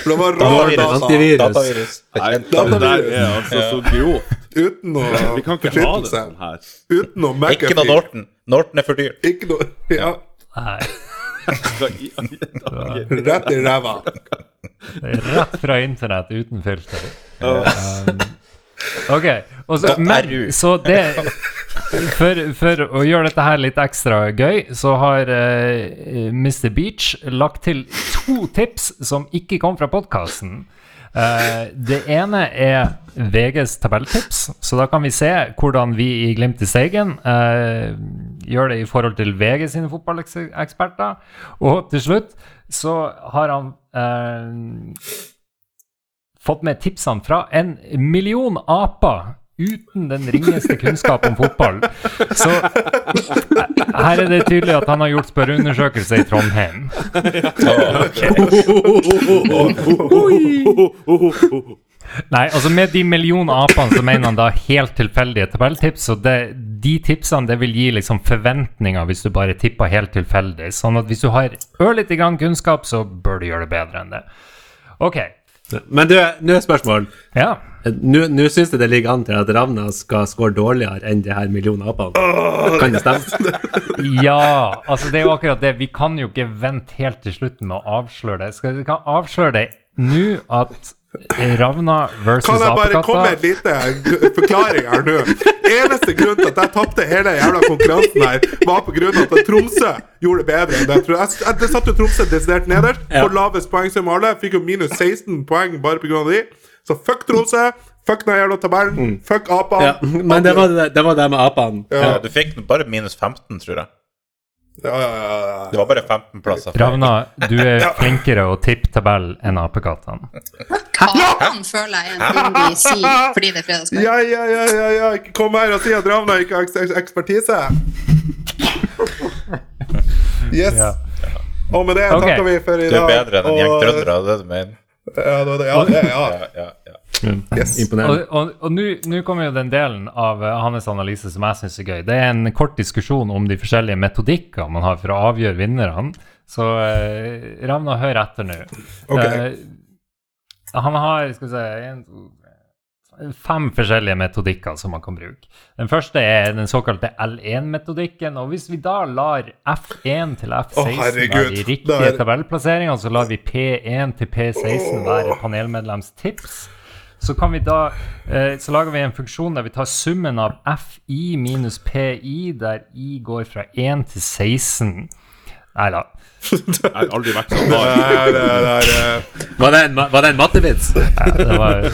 For det var Datavirus. data. Antivirus. Datavirus. Nei, der er altså så grovt. Uten noe Vi kan ikke ha det beskyttelse. sånn her. Uten noe Ikke noe Norton. Norton er for dyrt. Ikke noe Ja, Nei, rett i ræva. rett fra internett uten filter. Um, ok, så, men, så det for, for å gjøre dette her litt ekstra gøy, så har uh, Mr. Beach lagt til to tips som ikke kom fra podkasten. det ene er VGs tabelltips, så da kan vi se hvordan vi i Glimt i Steigen uh, gjør det i forhold til VG sine fotballeksperter. Og til slutt så har han eh, fått med tipsene fra en million aper uten den ringeste kunnskap om fotball. Så eh, her er det tydelig at han har gjort spørreundersøkelse i Trondheim. Nei, altså med de million apene så mener han da helt tilfeldige tabelltips, og det, de tipsene det vil gi liksom forventninger hvis du bare tipper helt tilfeldig. Sånn at hvis du har ørlite grann kunnskap, så bør du gjøre det bedre enn det. Ok, Men du, nå er spørsmål. ja. Nå syns jeg det ligger an til at Ravna skal score dårligere enn de her millionene apene. Kan det stemme? Ja, altså det er jo akkurat det. Vi kan jo ikke vente helt til slutten med å avsløre det. Skal vi kan avsløre det nå at Ravna versus Kan jeg bare komme med en liten forklaring her nå? Eneste grunn til at jeg tapte hele jævla konkurransen her, var på grunn av at Tromsø gjorde det bedre enn det. jeg. Det satt jo Tromsø desidert nederst, Ja. for lavest poengsum som alle. Fikk jo minus 16 poeng bare på grunn av de. Så fuck Tromsø, fuck den jævla tabellen, fuck apene. Ja, men det var det, det, var det med apene. Ja. Ja, du fikk bare minus 15, tror jeg. Ja, ja, ja, ja. Det var bare 15 plasser. Ravna, du er flinkere å tippe tabell enn apekattene. Kakan føler jeg er en de sier fordi det er fredagskveld. Ja, ja, ja, ja, ja. Kom her og si at Ravna ikke har eks eks ekspertise. Yes. Ja. Og med det takker vi for i dag. Du er bedre enn en gjeng trøndere, det er det du mener? Ja. Ja, ja. Yes. Imponerende. Og, og, og nå- kommer jo den delen av eh, hans analyse som jeg syns er gøy. Det er en kort diskusjon om de forskjellige metodikker man har for å avgjøre vinnerne. Så eh, Ravna, hør etter nå. Ok. Eh, han har skal vi se, en, fem forskjellige metodikker som man kan bruke. Den første er den såkalte L1-metodikken. Og hvis vi da lar F1 til F16 være herregud. de riktige er- tabellplasseringer, så lar vi P1 til P16 være panelmedlems tips. Så kan vi da eh, Så lager vi en funksjon der vi tar summen av FI minus PI, der I går fra 1 til 16. Nei da. Jeg har aldri vært så Det bar. det det Var det en, ma- var det en mattevits? Ja, Det var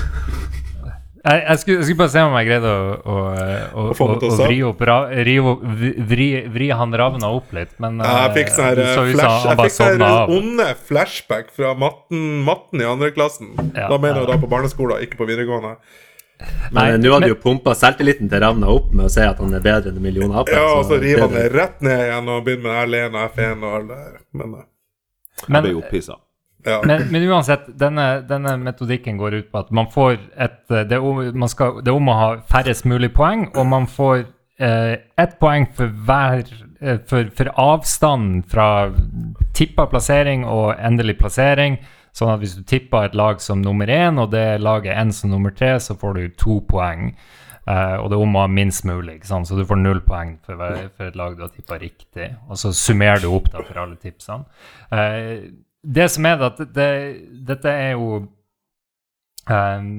Jeg, jeg, skulle, jeg skulle bare se om jeg greide å, å, å, Å å, å å vri, opp, vri, vri, vri han ravna opp litt, men Ja, jeg fikk sånn her, eh, så flash, han jeg fikk sånn her onde flashback fra matten, matten i andre klassen. Ja, da mener jeg da på barneskolen, ikke på videregående. Men eh, nå hadde men- jo pumpa selvtilliten til Ravna opp med å si at han er bedre enn en million aper. Ja, og så river han det- rett ned igjen og begynner med L1 og F1 og alt det der. Men men Jeg ble jo pissa. Men, men uansett, denne, denne metodikken går ut på at man får et det om, man skal, det er om å ha færrest mulig poeng, og man får eh, ett poeng for hver eh, for, for avstanden fra tippa plassering og endelig plassering. Sånn at hvis du tipper et lag som nummer én, og det laget en som nummer tre, så får du to poeng. Uh, og det er om å ha minst mulig, så du får null poeng for, for et lag du har tippa riktig. Og så summerer du opp da for alle tipsene. Eh, det som er at det, dette er jo um,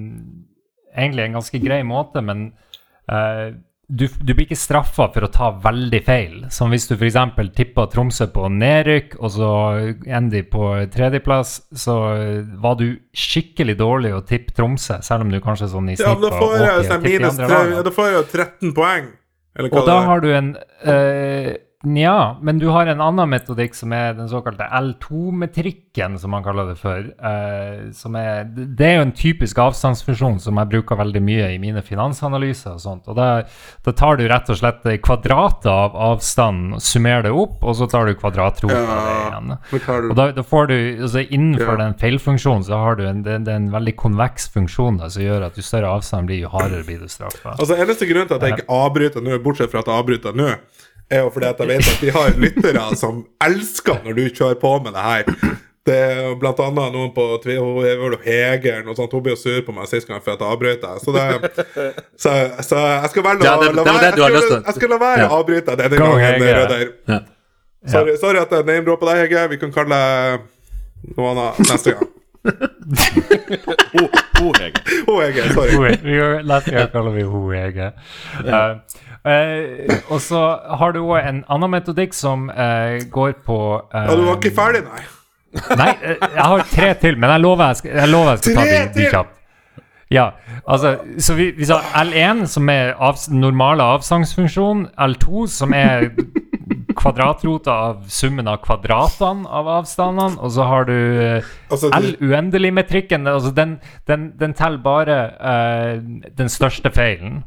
egentlig en ganske grei måte, men uh, du, du blir ikke straffa for å ta veldig feil. Som hvis du f.eks. tippa Tromsø på nedrykk, og så ender de på tredjeplass, så var du skikkelig dårlig å tippe Tromsø, selv om du kanskje sånn i ja, snitt men da var får jeg, ok å sånn tippe de minus andre lagene. ja, da får jeg jo 13 poeng. Og da har du en eh, Nja, men du har en annen metodikk som er den såkalte L2-metrikken, som man kaller det for. eh, som er, det er jo en typisk avstandsfunksjon som jeg bruker veldig mye i mine finansanalyser. og sånt. Og Da, tar du rett og slett kvadratet av avstanden, summerer det opp, og så tar du kvadratrota av det Ja, igjen. Og da, da får du, altså Innenfor Ja. den feilfunksjonen så har du en, det, det en veldig konveks funksjon der, som gjør at jo større avstand blir, jo hardere blir du straffa. Altså, Eneste grunn til at jeg ikke avbryter nå, bortsett fra at jeg avbryter nå, er jo fordi at jeg vet at vi har lyttere som elsker når du kjører på med det her. Det er blant annet noen på Twitter og er Hegeren og sånt. Hun ble jo sur på meg sist gang for at jeg avbrøt deg. Så, så, så jeg skal velge Ja, å la være det du har jeg skal, jeg skal la være å avbryte deg denne gangen, Hege. Røder. Ja. Sorry, sorry at jeg name-droppa deg, Hege. Vi kan kalle deg noe annet neste gang. Ho, ho, Hege. Å, Hege. Sorry. Vi Neste kaller vi henne Hege. Eh, eh, og så har du òg en annen metodikk som uh, går på Ja, du var ikke ferdig, nei? Nei, jeg har tre til, men jeg lover jeg skal, jeg lover jeg skal ta de, de kjapt. Ja, altså, så vi, vi sa L1, som er avs normale avsangsfunksjon. L2, som er kvadratrota av summen av kvadratene av avstandene. Og så har du eh, Altså, L uendelig-metrikken. Altså den, den, den teller bare uh, den største feilen.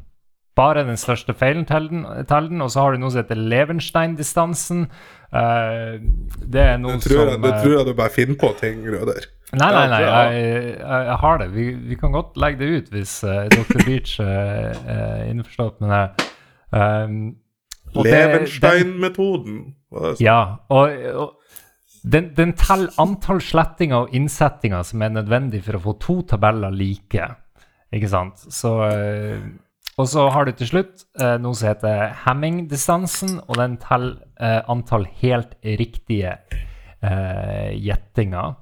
Bare den største feilen teller den. Og så har du noe som heter Levenstein-distansen. Uh, det er noe det tror, jeg, som det tror jeg du bare finner på ting, Røder. Nei, nei, nei, jeg, jeg, jeg har det. Vi, vi kan godt legge det ut hvis uh, Dr. Beach er uh, innforstått med det. Um, Levenstein-metoden. Ja, og, og den, den teller antall slettinger og innsettinger som er nødvendig for å få to tabeller like. Ikke sant? Så eh, Og så har du til slutt eh, noe som heter Hamming-distansen, og den teller eh, antall helt riktige uh, gjettinger.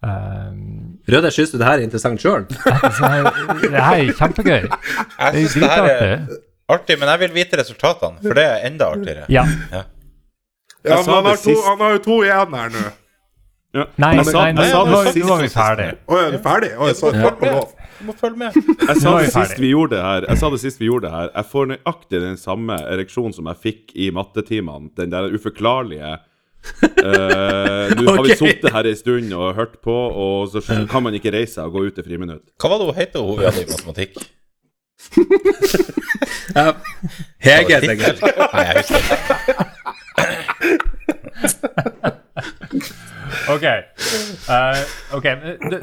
Um, Røde, syns du det her er interessant sjøl? så det her er kjempegøy. Jeg Det er synes det her er dritartig. Artig, men jeg vil vite resultatene, for det er enda artigere. Ja. Ja, ja men han har, to, han har jo to igjen her nå. Ja. Nei, Jeg sa- nei, jeg sa nå var var vi ferdig. Å, er du ferdig? Å, jeg sa takk og lov. Du må følge med. Jeg sa det vi sist vi gjorde det her Jeg sa det sist vi gjorde det her Jeg får nøyaktig den samme ereksjonen som jeg fikk i mattetimene. Den der uforklarlige uh, Nå har vi sittet her en stund og hørt på, og så kan man ikke reise seg og gå ut til friminutt. Hva var det hun het, hun i matematikk? Ja. Hege, heter jeg. Nei, jeg husker ikke. Ok. Uh, okay.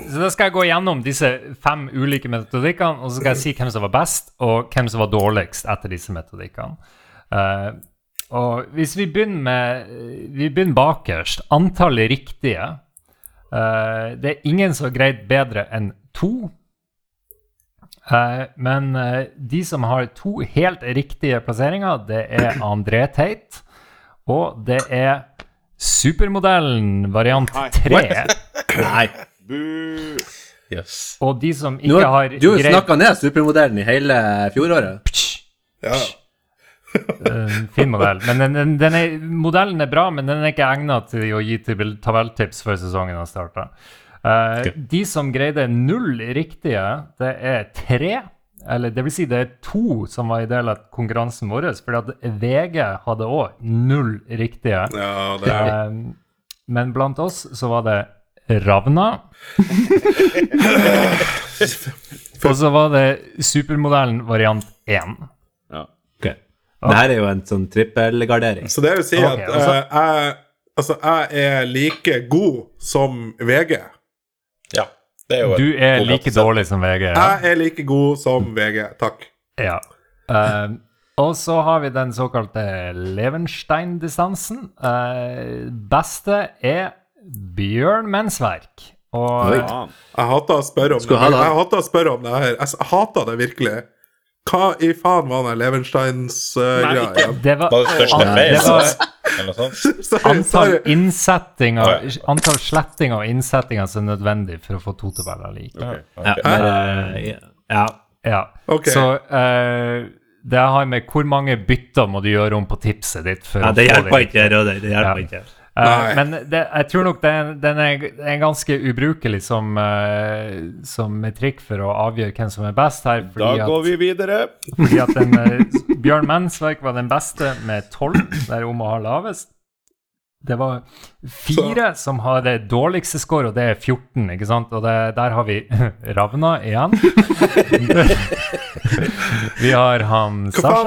Så da skal jeg gå gjennom disse fem ulike metodikkene, og så skal jeg si hvem som var best, og hvem som var dårligst etter disse metodikkene. Uh, og hvis vi begynner med Vi begynner bakerst. Antallet riktige. Uh, det er ingen som har greid bedre enn to. Eh, men eh, de som har to helt riktige plasseringer, det er André Teit, og det er Supermodellen variant 3. Nei. Yes. Og de som ikke har, har du har jo snakka ned supermodellen i hele fjoråret. Ja. Eh, fin modell. Men den, den, den er, modellen er bra, men den er ikke egnet til å gi til tabelltips før sesongen har starta. De som greide null riktige, det er tre. Eller det vil si, det er to som var i del av konkurransen vår, at VG hadde òg null riktige. Ja, det er Eh, men blant oss så var det Ravna. Og så var det supermodellen variant 1. Ja. Ok. Det her er jo en sånn trippelgardering. Så det vil si okay, at altså- eh, jeg, altså, jeg er like god som VG. Ja. Det er jo Du er like dårlig som VG. Ja. Jeg er like god som VG. Takk. ja. Uh, og så har vi den såkalte Levenstein-distansen. Eh, beste er Bjørn Mensverk. Og ja. Jeg hater å spørre om det. Jeg hater å spørre om det her. Jeg hater det virkelig. Hva i faen var den Levensteins-greia igjen? det var, Var det største feil? Eller noe sånt? Sorry, antall sorry. innsettinger Antall slettinger og innsettinger som er nødvendig for å få to tabeller like. Ok. Ja, ja. Ja. Ok. Så uh, det har med hvor mange bytter må du gjøre om på tipset ditt. For ja, å det hjelper ikke, Rødøy. Det hjelper Ja. ikke. Nei. men det, jeg tror nok den, den er, er ganske ubrukelig som, uh, som metrikk for å avgjøre hvem som er best her. Da går at, vi videre. fordi at den, uh, Bjørn Mensverk var den beste med 12, der om å ha lavest. Det var fire som har det dårligste score, og det er 14, ikke sant? Og det, der har vi Ravna igjen. vi har han Hva faen Sasha.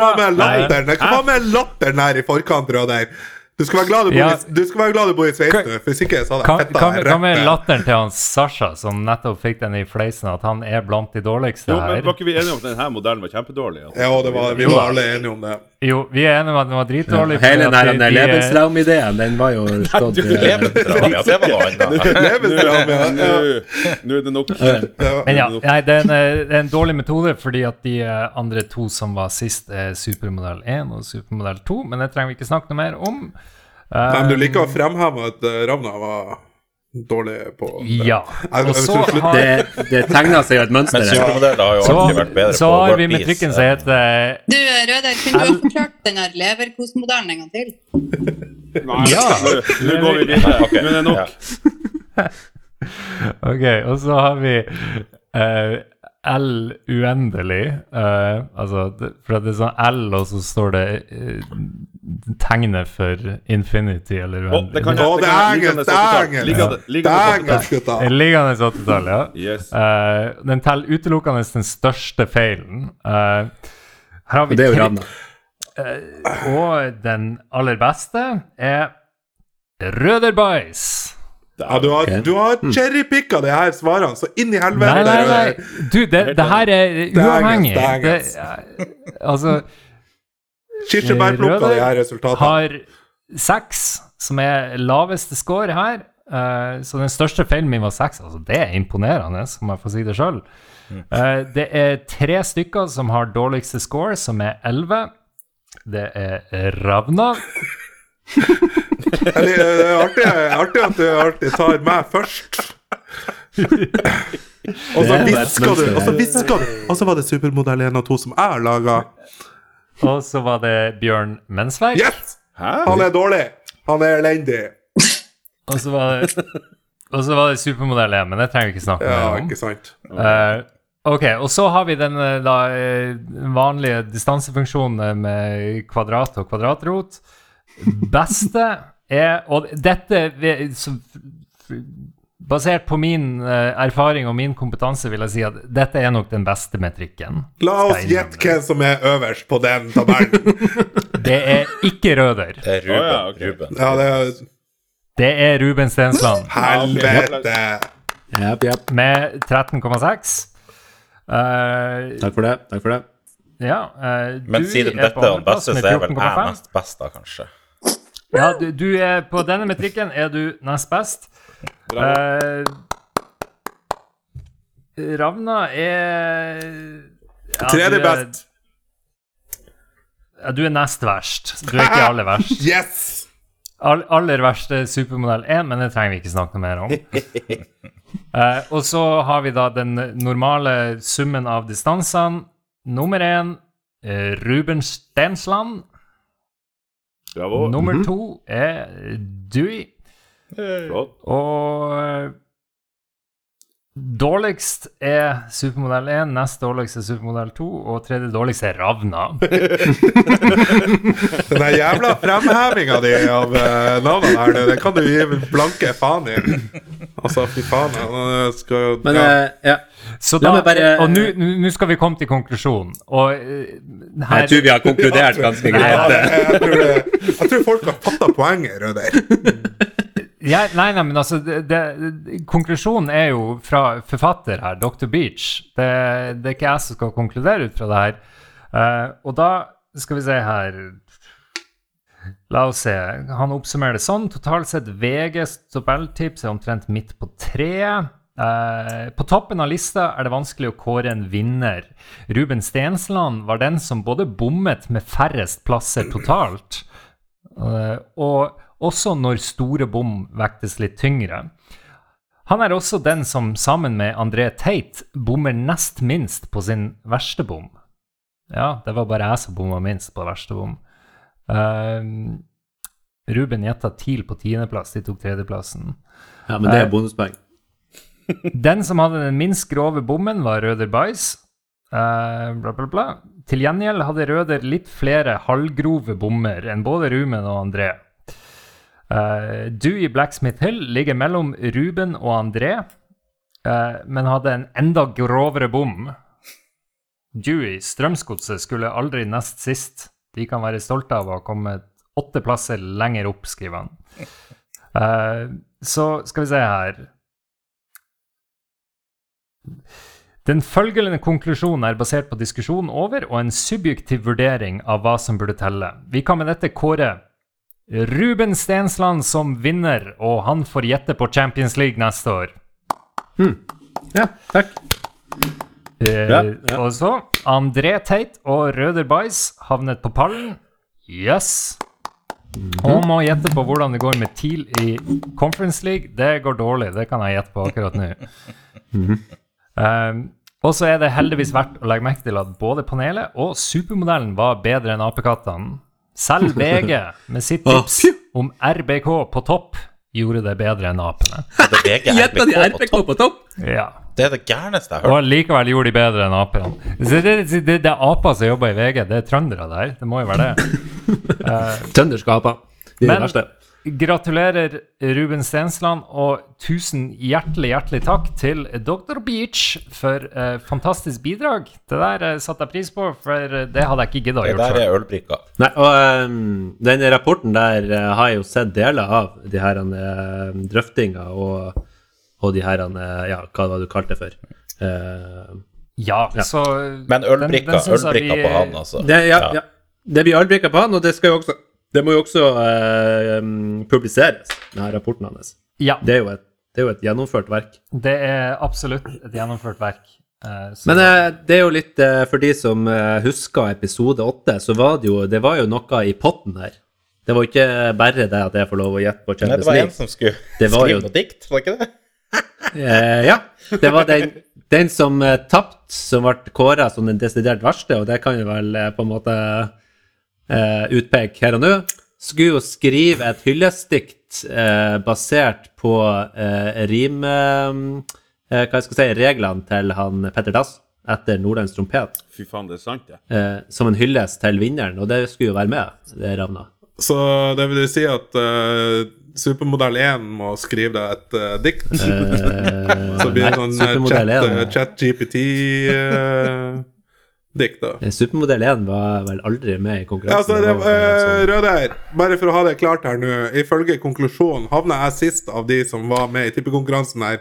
Hva var med latteren her i forkant, Rødheim? Du skal være glad du bor, Ja. i, du skal være glad du bor i Sveits nå, hvis ikke så hadde jeg fetta hva- deg hva med latteren til han Sasha, som nettopp fikk den i fleisen, at han er blant de dårligste Jo, men? Var ikke vi enige om at denne modellen var kjempedårlig? Altså? Ja, det var, vi var alle enige om det. Jo, vi er enige om at den var dritdårlig. Hele fordi at den der Lebensraum-ideen, den var jo stått Du Lebensraum, ja. Det var noe annet. Levensram, ja. ja. Nå er det nok. ja. Men ja, nei, det, er en, eh, det er en dårlig metode, fordi at de eh, andre to som var sist, er Supermodell 1 og Supermodell 2, men det trenger vi ikke snakke noe mer om. Eh, Men du liker å fremheve at eh, Ravna var dårlig på det. Ja. Jeg- Og jeg så har, Det, det tegner seg jo et mønster Men supermodeller har jo så, alltid vært bedre så på har vi med metrikken som heter Du, Røder, kunne du ha forklart den her leverkosemodellen en gang til? Nei, Ja. Nå nå går vi videre. Ok, Nå er det nok. ja. Ok, og så har vi eh, L uendelig. Uh, altså, det, for det er sånn L, og så står det uh, tegnet for infinity eller Å, det kan uendelig. Å, det engelsk! Det er engelsk! Liggende- Det liggende er engelsk, gutta! Liggende 80-tall, ja. Yes. Uh, den teller utelukkende den største feilen. Eh, her har vi Det er jo eh, og den aller beste er Røderbøys. Ja, du har, okay. har cherrypicka de her svarene, så inn i helvete. Nei, nei, nei. Du, det, det her er uavhengig. det er Det, eh, altså Kirsebærplukka de her resultatene. har seks, som er laveste score her. Eh, så den største feilen min var seks. Altså, det er imponerende, om jeg får si det sjøl. det er tre stykker som har dårligste score, som er elleve. Det er Ravna. Eller, Det er artig, artig at du alltid tar meg først. Og så hvisker du, og så hviska du. Og så var det Supermodell 1 og 2 som jeg har laga. Og så var det Bjørn Mensverk. Yes! Han er dårlig. Han er elendig. Og så var det, og så var det Supermodell 1, men det trenger vi ikke snakke Ja, mer om. ikke sant. Uh, ok, og så har vi den eh, da, eh, vanlige distansefunksjonen med kvadrat og kvadratrot. Beste er Og dette Basert på min eh, erfaring og min kompetanse vil jeg si at dette er nok den beste metrikken. La oss gjette hvem som er øverst på den tabellen. Det er ikke Røder. Det er Ruben. Oh, ja, okay. Ruben. Ja, det er Det er Ruben Stensland Helvete! Yep, yep. med 13,6. Uh, Takk for det. Takk for det. ja, uh, Men siden dette er den beste, så er vel jeg 14,5. nest best, da, kanskje. Ja, du, du er på denne metrikken er du nest best. Eh, Ravna er ja, Tredje best. Ja, du er nest verst. Du er ikke aller verst. Yes! All, aller verst er supermodell 1, men det trenger vi ikke snakke mer om. Eh, og så har vi da den normale summen av distansene. Nummer én eh, Ruben Stensland. Bravo. Nummer to er Dewey. Hey. Og eh, Dårligst er supermodell 1, nest dårligst er supermodell 2, og tredje dårligst er Ravna. Den der jævla fremhevinga di av uh, navnet her, den kan du gi blanke faen i. Altså, fy faen. Jeg skal, Men ja. eh, ja. Så da, bare- Og nå- nå skal vi komme til konklusjonen. Og uh, her Jeg tror vi har konkludert ganske greit. jeg, jeg, tror jeg tror folk har fatta poenget, Røder. Ja, nei, nei, men altså det, det, Konklusjonen er jo fra forfatter her, Dr. Beach. Det, det er ikke jeg som skal konkludere ut fra det her. Uh, og da skal vi se her La oss se. Han oppsummerer det sånn. Totalt sett VGs tabelltips er omtrent midt på treet. Uh, på toppen av lista er det vanskelig å kåre en vinner. Ruben Stensland var den som både bommet med færrest plasser totalt, uh, og også når store bom vektes litt tyngre. Han er også den som sammen med André Tate bommer nest minst på sin verste bom. Ja, det var bare jeg som bomma minst på verste bom. Uh, Ruben gjetta TIL på tiendeplass, de tok tredjeplassen. ja, men det er bonuspoeng. Den som hadde den minst grove bommen, var Røder Bais. Uh, bla, bla, bla. Til gjengjeld hadde Røder litt flere halvgrove bommer enn både Ruben og André. Uh, Dewey Blacksmith Hill ligger mellom Ruben og André, uh, men hadde en enda grovere bom. Dewey, Strømsgodset, skulle aldri nest sist. De kan være stolte av å ha kommet åtte plasser lenger opp, skriver han. Uh, så skal vi se her Den følgende konklusjonen er basert på diskusjonen over og en subjektiv vurdering av hva som burde telle. Vi kan med dette kåre Ruben Stensland som vinner, og han får gjette på Champions League neste år. Ja, takk. Eh, Ja, ja. Og så André Tate og Røder Bais havnet på pallen. Yes. Og må gjette på hvordan det går med TIL i Conference League. Det går dårlig, det kan jeg gjette på akkurat nå. Um, og så er det heldigvis verdt å legge merke til at både panelet og supermodellen var bedre enn apekattene. Selv VG, med sitt tips om RBK på topp, gjorde det bedre enn apene. Gjetta de RBK på topp. Ja. Det er det gærneste jeg har hørt. Og likevel gjorde de bedre enn apene. Det, det, det, det er aper som jobber i VG, det er trøndere der. Det må jo være det. Trønderske aper. De er Men- de verste. Gratulerer, Ruben Stensland, og tusen hjertelig, hjertelig takk til Dr. Beach for eh, fantastisk bidrag. Det der eh, satte jeg pris på, for eh, det hadde jeg ikke gidda å Det der er ølbrikka. Nei, og um, den rapporten der uh, har jeg jo sett deler av, de her uh, drøftinga og, og de her uh, Ja, hva var det du kalte det for? Uh, Ja, Ja. så Men ølbrikka, den- den ølbrikka vi- på han, altså. det, ja, Ja. ja. det blir ølbrikka på han, og det skal jo også Det må jo også eh, publiseres, denne rapporten hans. Ja, Det er jo et, det er jo et gjennomført verk. det er absolutt et gjennomført verk. Eh, Men eh, det er jo litt eh, For de som eh, husker episode åtte, så var det jo Det var jo noe i potten her. Det var jo ikke bare det at jeg får lov å gjette på Nei, det var en som skulle Det skrive jo- noe dikt, var det ikke det? Eh, ja. Det var den, den som uh, tapte, som ble kåra som den desidert verste, og det kan jo vel på en måte uh, utpeke her og nå. Skulle jo skrive et hyllestdikt eh, basert på eh, rim... eh, hva jeg skal si, reglene til han Petter Dass etter Nordlands trompet. Fy faen, det er sant, det. eh, som en hyllest til vinneren, og det skulle jo være med, det Ravna. Så det vil si at uh, Supermodell 1 må skrive deg et uh, dikt. Uh, Så blir det sånn 1 chat-GPT-dikt, da. eh, Supermodell 1 var vel aldri med i Ja, konkurransen. altså, det, Det var eh, sånn- Røder, bare for å ha det klart her nå. Ifølge konklusjonen havna jeg sist av de som var med i tippekonkurransen her.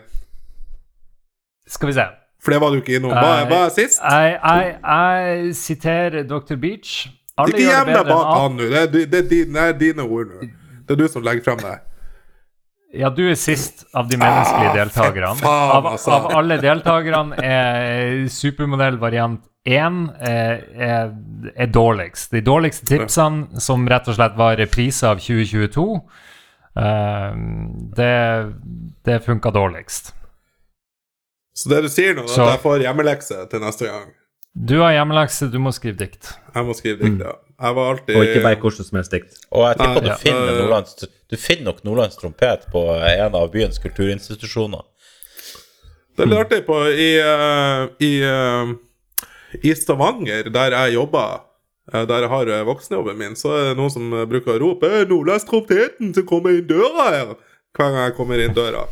Skal vi se. For det var du ikke innom. Hva er jeg sist? Jeg, siterer Dr. Beach. Alle Ikke gjem deg bak han nå. Det er, det, er det er dine ord nå. Det er du som legger frem det. Ja, du er sist av de menneskelige deltakerne. Ah, faen, Av, altså. av alle deltakerne er supermodell variant 1 er, er, er dårligst. De dårligste tipsene, som rett og slett var reprise av 2022, eh, det, det funka dårligst. Så det du sier nå, er at jeg får hjemmelekse til neste gang. Du har hjemmelekse, du må skrive dikt. Jeg må skrive dikt, ja. Jeg var alltid Og ikke bare hvordan som helst dikt. Og jeg tipper Nei, du ja. finner Øh. Nordlands Du finner nok Nordlands trompet på en av byens kulturinstitusjoner. Det blir artig på i, uh, i, eh, I Stavanger, der jeg jobber, eh, der jeg har eh, voksenjobben min, så er det noen som eh, bruker å rope «Eh, 'Nordlandstrompeten som kommer inn døra her!' hver gang jeg kommer inn døra.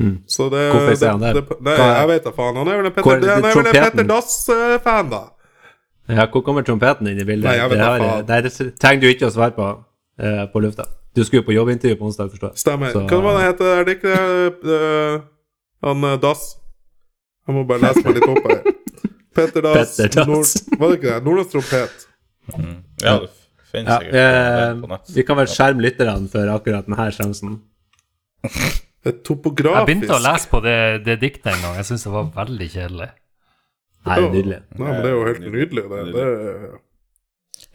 Mm. Så det, Hvorfor sier han det? Nei, Hva er- jeg vet da faen. Han er vel en er Petter, han er vel en? Petter Dass-fan, da. Ja, hvor kommer trompeten inn i bildet? Nei, jeg vet det, har, faen. det trenger du ikke å svare på eh, på lufta. Du skulle på jobbintervju på onsdag, forstår jeg. Stemmer. Så- Hva var det heter? Er det ikke eh, han eh, Dass? Jeg må bare lese meg litt opp her. Petter Dass. Petter Dass. Nord, var det ikke det? Nordlands trompet. Ja, det finnes Ja, sikkert eh, på nett. vi kan vel skjerme lytterne for akkurat denne sjansen. Det er topografisk. Jeg begynte å lese på det, det diktet en gang. Jeg syns det var veldig kjedelig. Nei, er nydelig. Nei, men det er jo helt nydelig. Det, det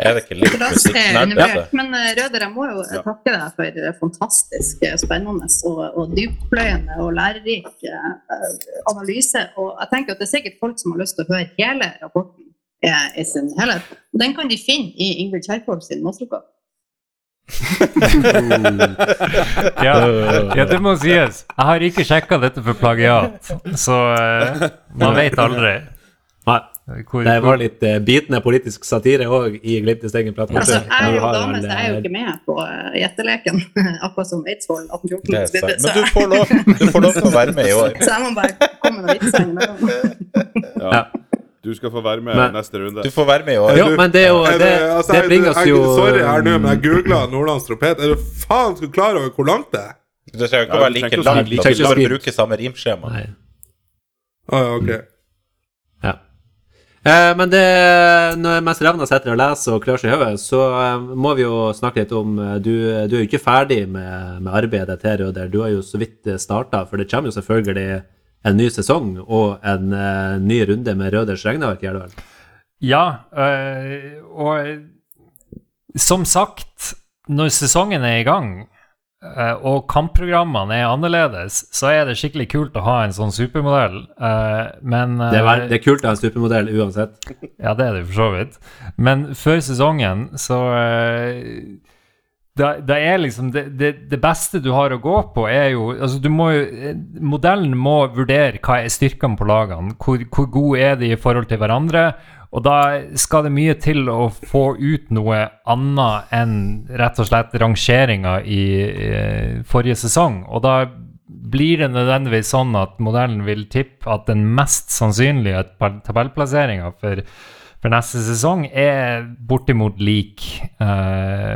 Er det ikke litt er musikknerd? undervurdert. Men eh, Røder, jeg må jo takke deg for eh, fantastisk eh, spennende og, og dyptpløyende og lærerik eh, analyse. Og jeg tenker at det er sikkert folk som har lyst til å høre hele rapporten eh, i sin helhet. Og den kan de finne i Ingvild Kjerkol sin masteroppgave. Ja, ja, det må sies. Jeg har ikke sjekka dette for plagiat, så eh, man vet aldri. Hvor, det var litt uh, bitende politisk satire òg i Glimtens egen plattform. Altså, jeg er jo dame, så jeg er jo eh, ikke med på uh, gjetteleken. Akkurat som Eidsvoll Det 1814. er Så, sant. så, Men du får lov, du får lov til å være med i år. så jeg må bare komme med vitser innimellom. Ja. Du skal få være med Men- neste runde. Du får være med i år. Jo, men det er jo Er Det, altså, det bringer oss jo Sorry her nå, men jeg googla Nordlands tropet. Er du faen skal klar over hvor langt det er? Det trenger ikke å være like langt. Du trenger ikke å bruke samme rimskjema. Nei. Ah, ja, ok. Ja. Eh, men det, når, mens Ravna sitter og leser og klør seg i hodet, så eh, må vi jo snakke litt om eh, Du, du er jo ikke ferdig med, med arbeidet til Røder. Du har jo så vidt starta, for det kommer jo selvfølgelig en ny sesong og en eh, ny runde med Røders regneark, gjør det? Ja, øh, og som sagt, når sesongen er i gang, og kampprogrammene er annerledes, så er det skikkelig kult å ha en sånn supermodell. øh, men Det er, øh, det er kult å ha en supermodell uansett. Ja, det er det for så vidt. Men før sesongen, så eh, da, da er liksom det, det, det beste du har å gå på, er jo Altså, du må jo eh, Modellen må vurdere hva er styrkene på lagene. Hvor, hvor gode er de i forhold til hverandre? Og da skal det mye til å få ut noe annet enn rett og slett rangeringa i i forrige sesong. Og da blir det nødvendigvis sånn at modellen vil tippe at den mest sannsynlige tab- tabellplasseringa for, for neste sesong er bortimot lik eh,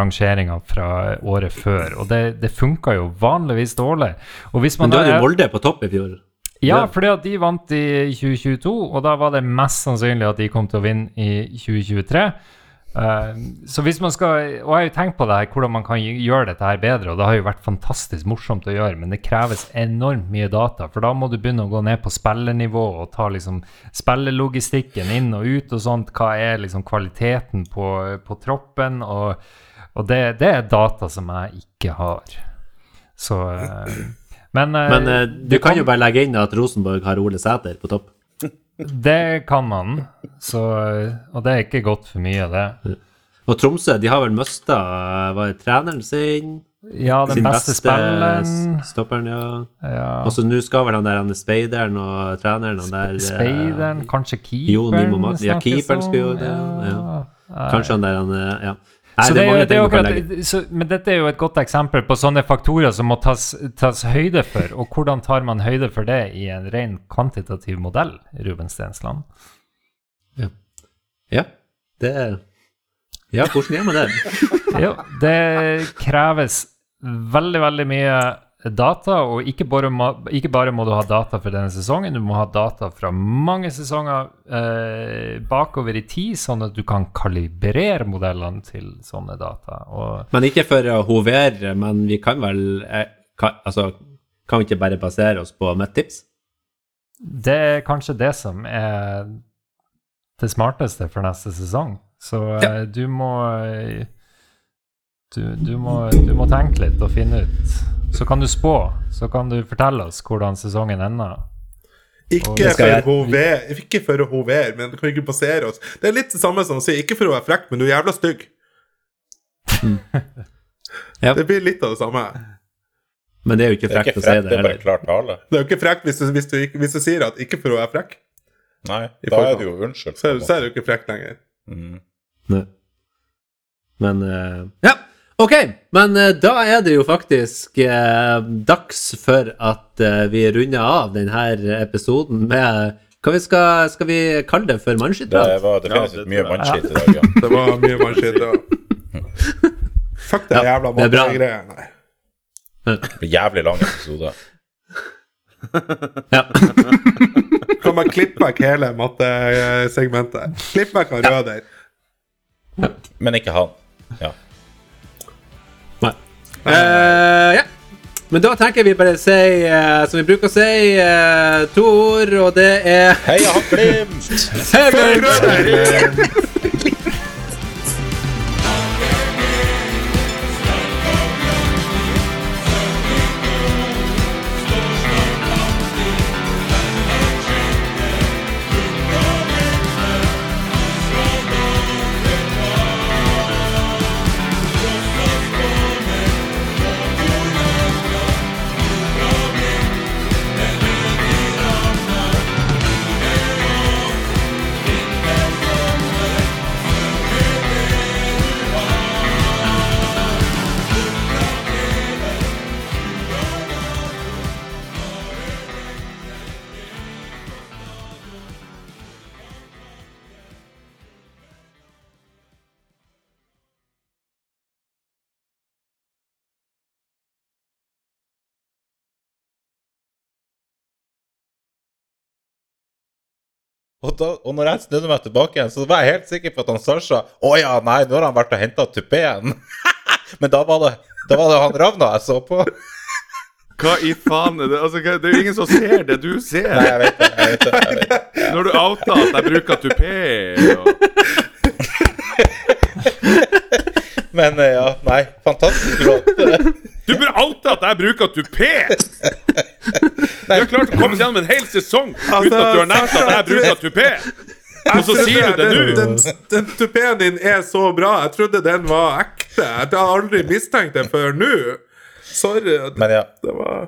rangeringa fra året før. Og det, det funka jo vanligvis dårlig. Men da er- jo Molde på topp i fjor. Ja, fordi at de vant i 2022, og da var det mest sannsynlig at de kom til å vinne i 2023. Uh, så hvis man skal Og jeg har jo tenkt på det her, hvordan man kan gjøre dette her bedre, og det har jo vært fantastisk morsomt å gjøre, men det kreves enormt mye data, for da må du begynne å gå ned på spillernivå og ta liksom spillelogistikken inn og ut og sånt. Hva er liksom kvaliteten på, på troppen? Og, og det, det er data som jeg ikke har. Så eh, Men, eh, Men uh, du kan jo bare legge inn at Rosenborg har Ole Sæter på topp. Det kan man, så, og det er ikke godt for mye, det. Og Tromsø de har vel mista treneren sin? Ja, den sin beste spilleren stopperen, ja. ja. Og så nå skal vel han der han er speideren og treneren han der eh, Speideren, kanskje Jo, Nimo keeperen ja, keeperen skulle jo det, ja. ja. Kanskje han der han er Ja. Nei, så det det, er kan akkurat, så, men dette er jo et godt eksempel på sånne faktorer som må tas, tas høyde for. Og hvordan tar man høyde for det i en ren kvantitativ modell, Ruben Stensland? Ja. Det Ja, hvordan gjør man det? Jo, det kreves veldig, veldig mye data, og ikke bare, må, ikke bare må du ha data for denne sesongen, du må ha data fra mange sesonger eh, bakover i tid, sånn at du kan kalibrere modellene til sånne data. Og Men ikke for å hovere, men vi kan vel eh, kan, Altså, kan vi ikke bare basere oss på mitt tips? det er kanskje det som er det smarteste for neste sesong. Så ja. du må eh, du, du, må, du må tenke litt og finne ut. Så kan du spå. Så kan du fortelle oss hvordan sesongen ender. Ikke for, jeg- hover, ikke for å hovere, men du kan ikke basere oss. Det er litt det samme som å si ikke for å være frekk, men du er jævla stygg. Ja. Det blir litt av det samme. Men det er jo ikke frekt å si det det er bare heller. klar tale. Det er jo ikke frekt hvis du, hvis du, hvis du sier at ikke for å være frekk. Nei, da er det jo unnskyld. Så er, så er det jo ikke frekt lenger. Mm. Men uh, Ja, OK. Men eh, da er det jo faktisk eh, dags for at eh, vi runder av denne episoden med Hva vi skal, skal vi kalle det for Det mannskittprat? var definitivt det mye mannskitt i dag, ja. Det var mye mannskitt, ja. Fuck det Ja, jævla det. Det blir jævlig lang episode. Ja. Kan man klippe vekk hele mattesegmentet? Klipp vekk han Røder. Men ikke han. Ja. Eh, ja. Men da tenker vi bare å si, eh, som vi bruker å si, eh, to ord, og det er Heia han Glimt! Og, da, og når jeg snudde meg tilbake igjen, så var jeg helt sikker på at han Sasha Å ja, nei, nå har han vært og henta tupeen. Men da var, det, da var det han Ravna jeg så på. Hva i faen er det? Altså, det er jo ingen som ser det du ser. Nei, jeg vet det. Jeg vet det, jeg vet det. Når du outa at jeg bruker tupé og Men eh, ja, nei. Fantastisk låt. Du burde outa at jeg bruker tupé! Du har klart å komme gjennom en hel sesong uten at du har nevnt at jeg bruker tupé! Og så sier du det nå! den, den tupeen din er så bra. Jeg trodde den var ekte. Jeg har aldri mistenkt det før nå. Sorry. Men ja. Det var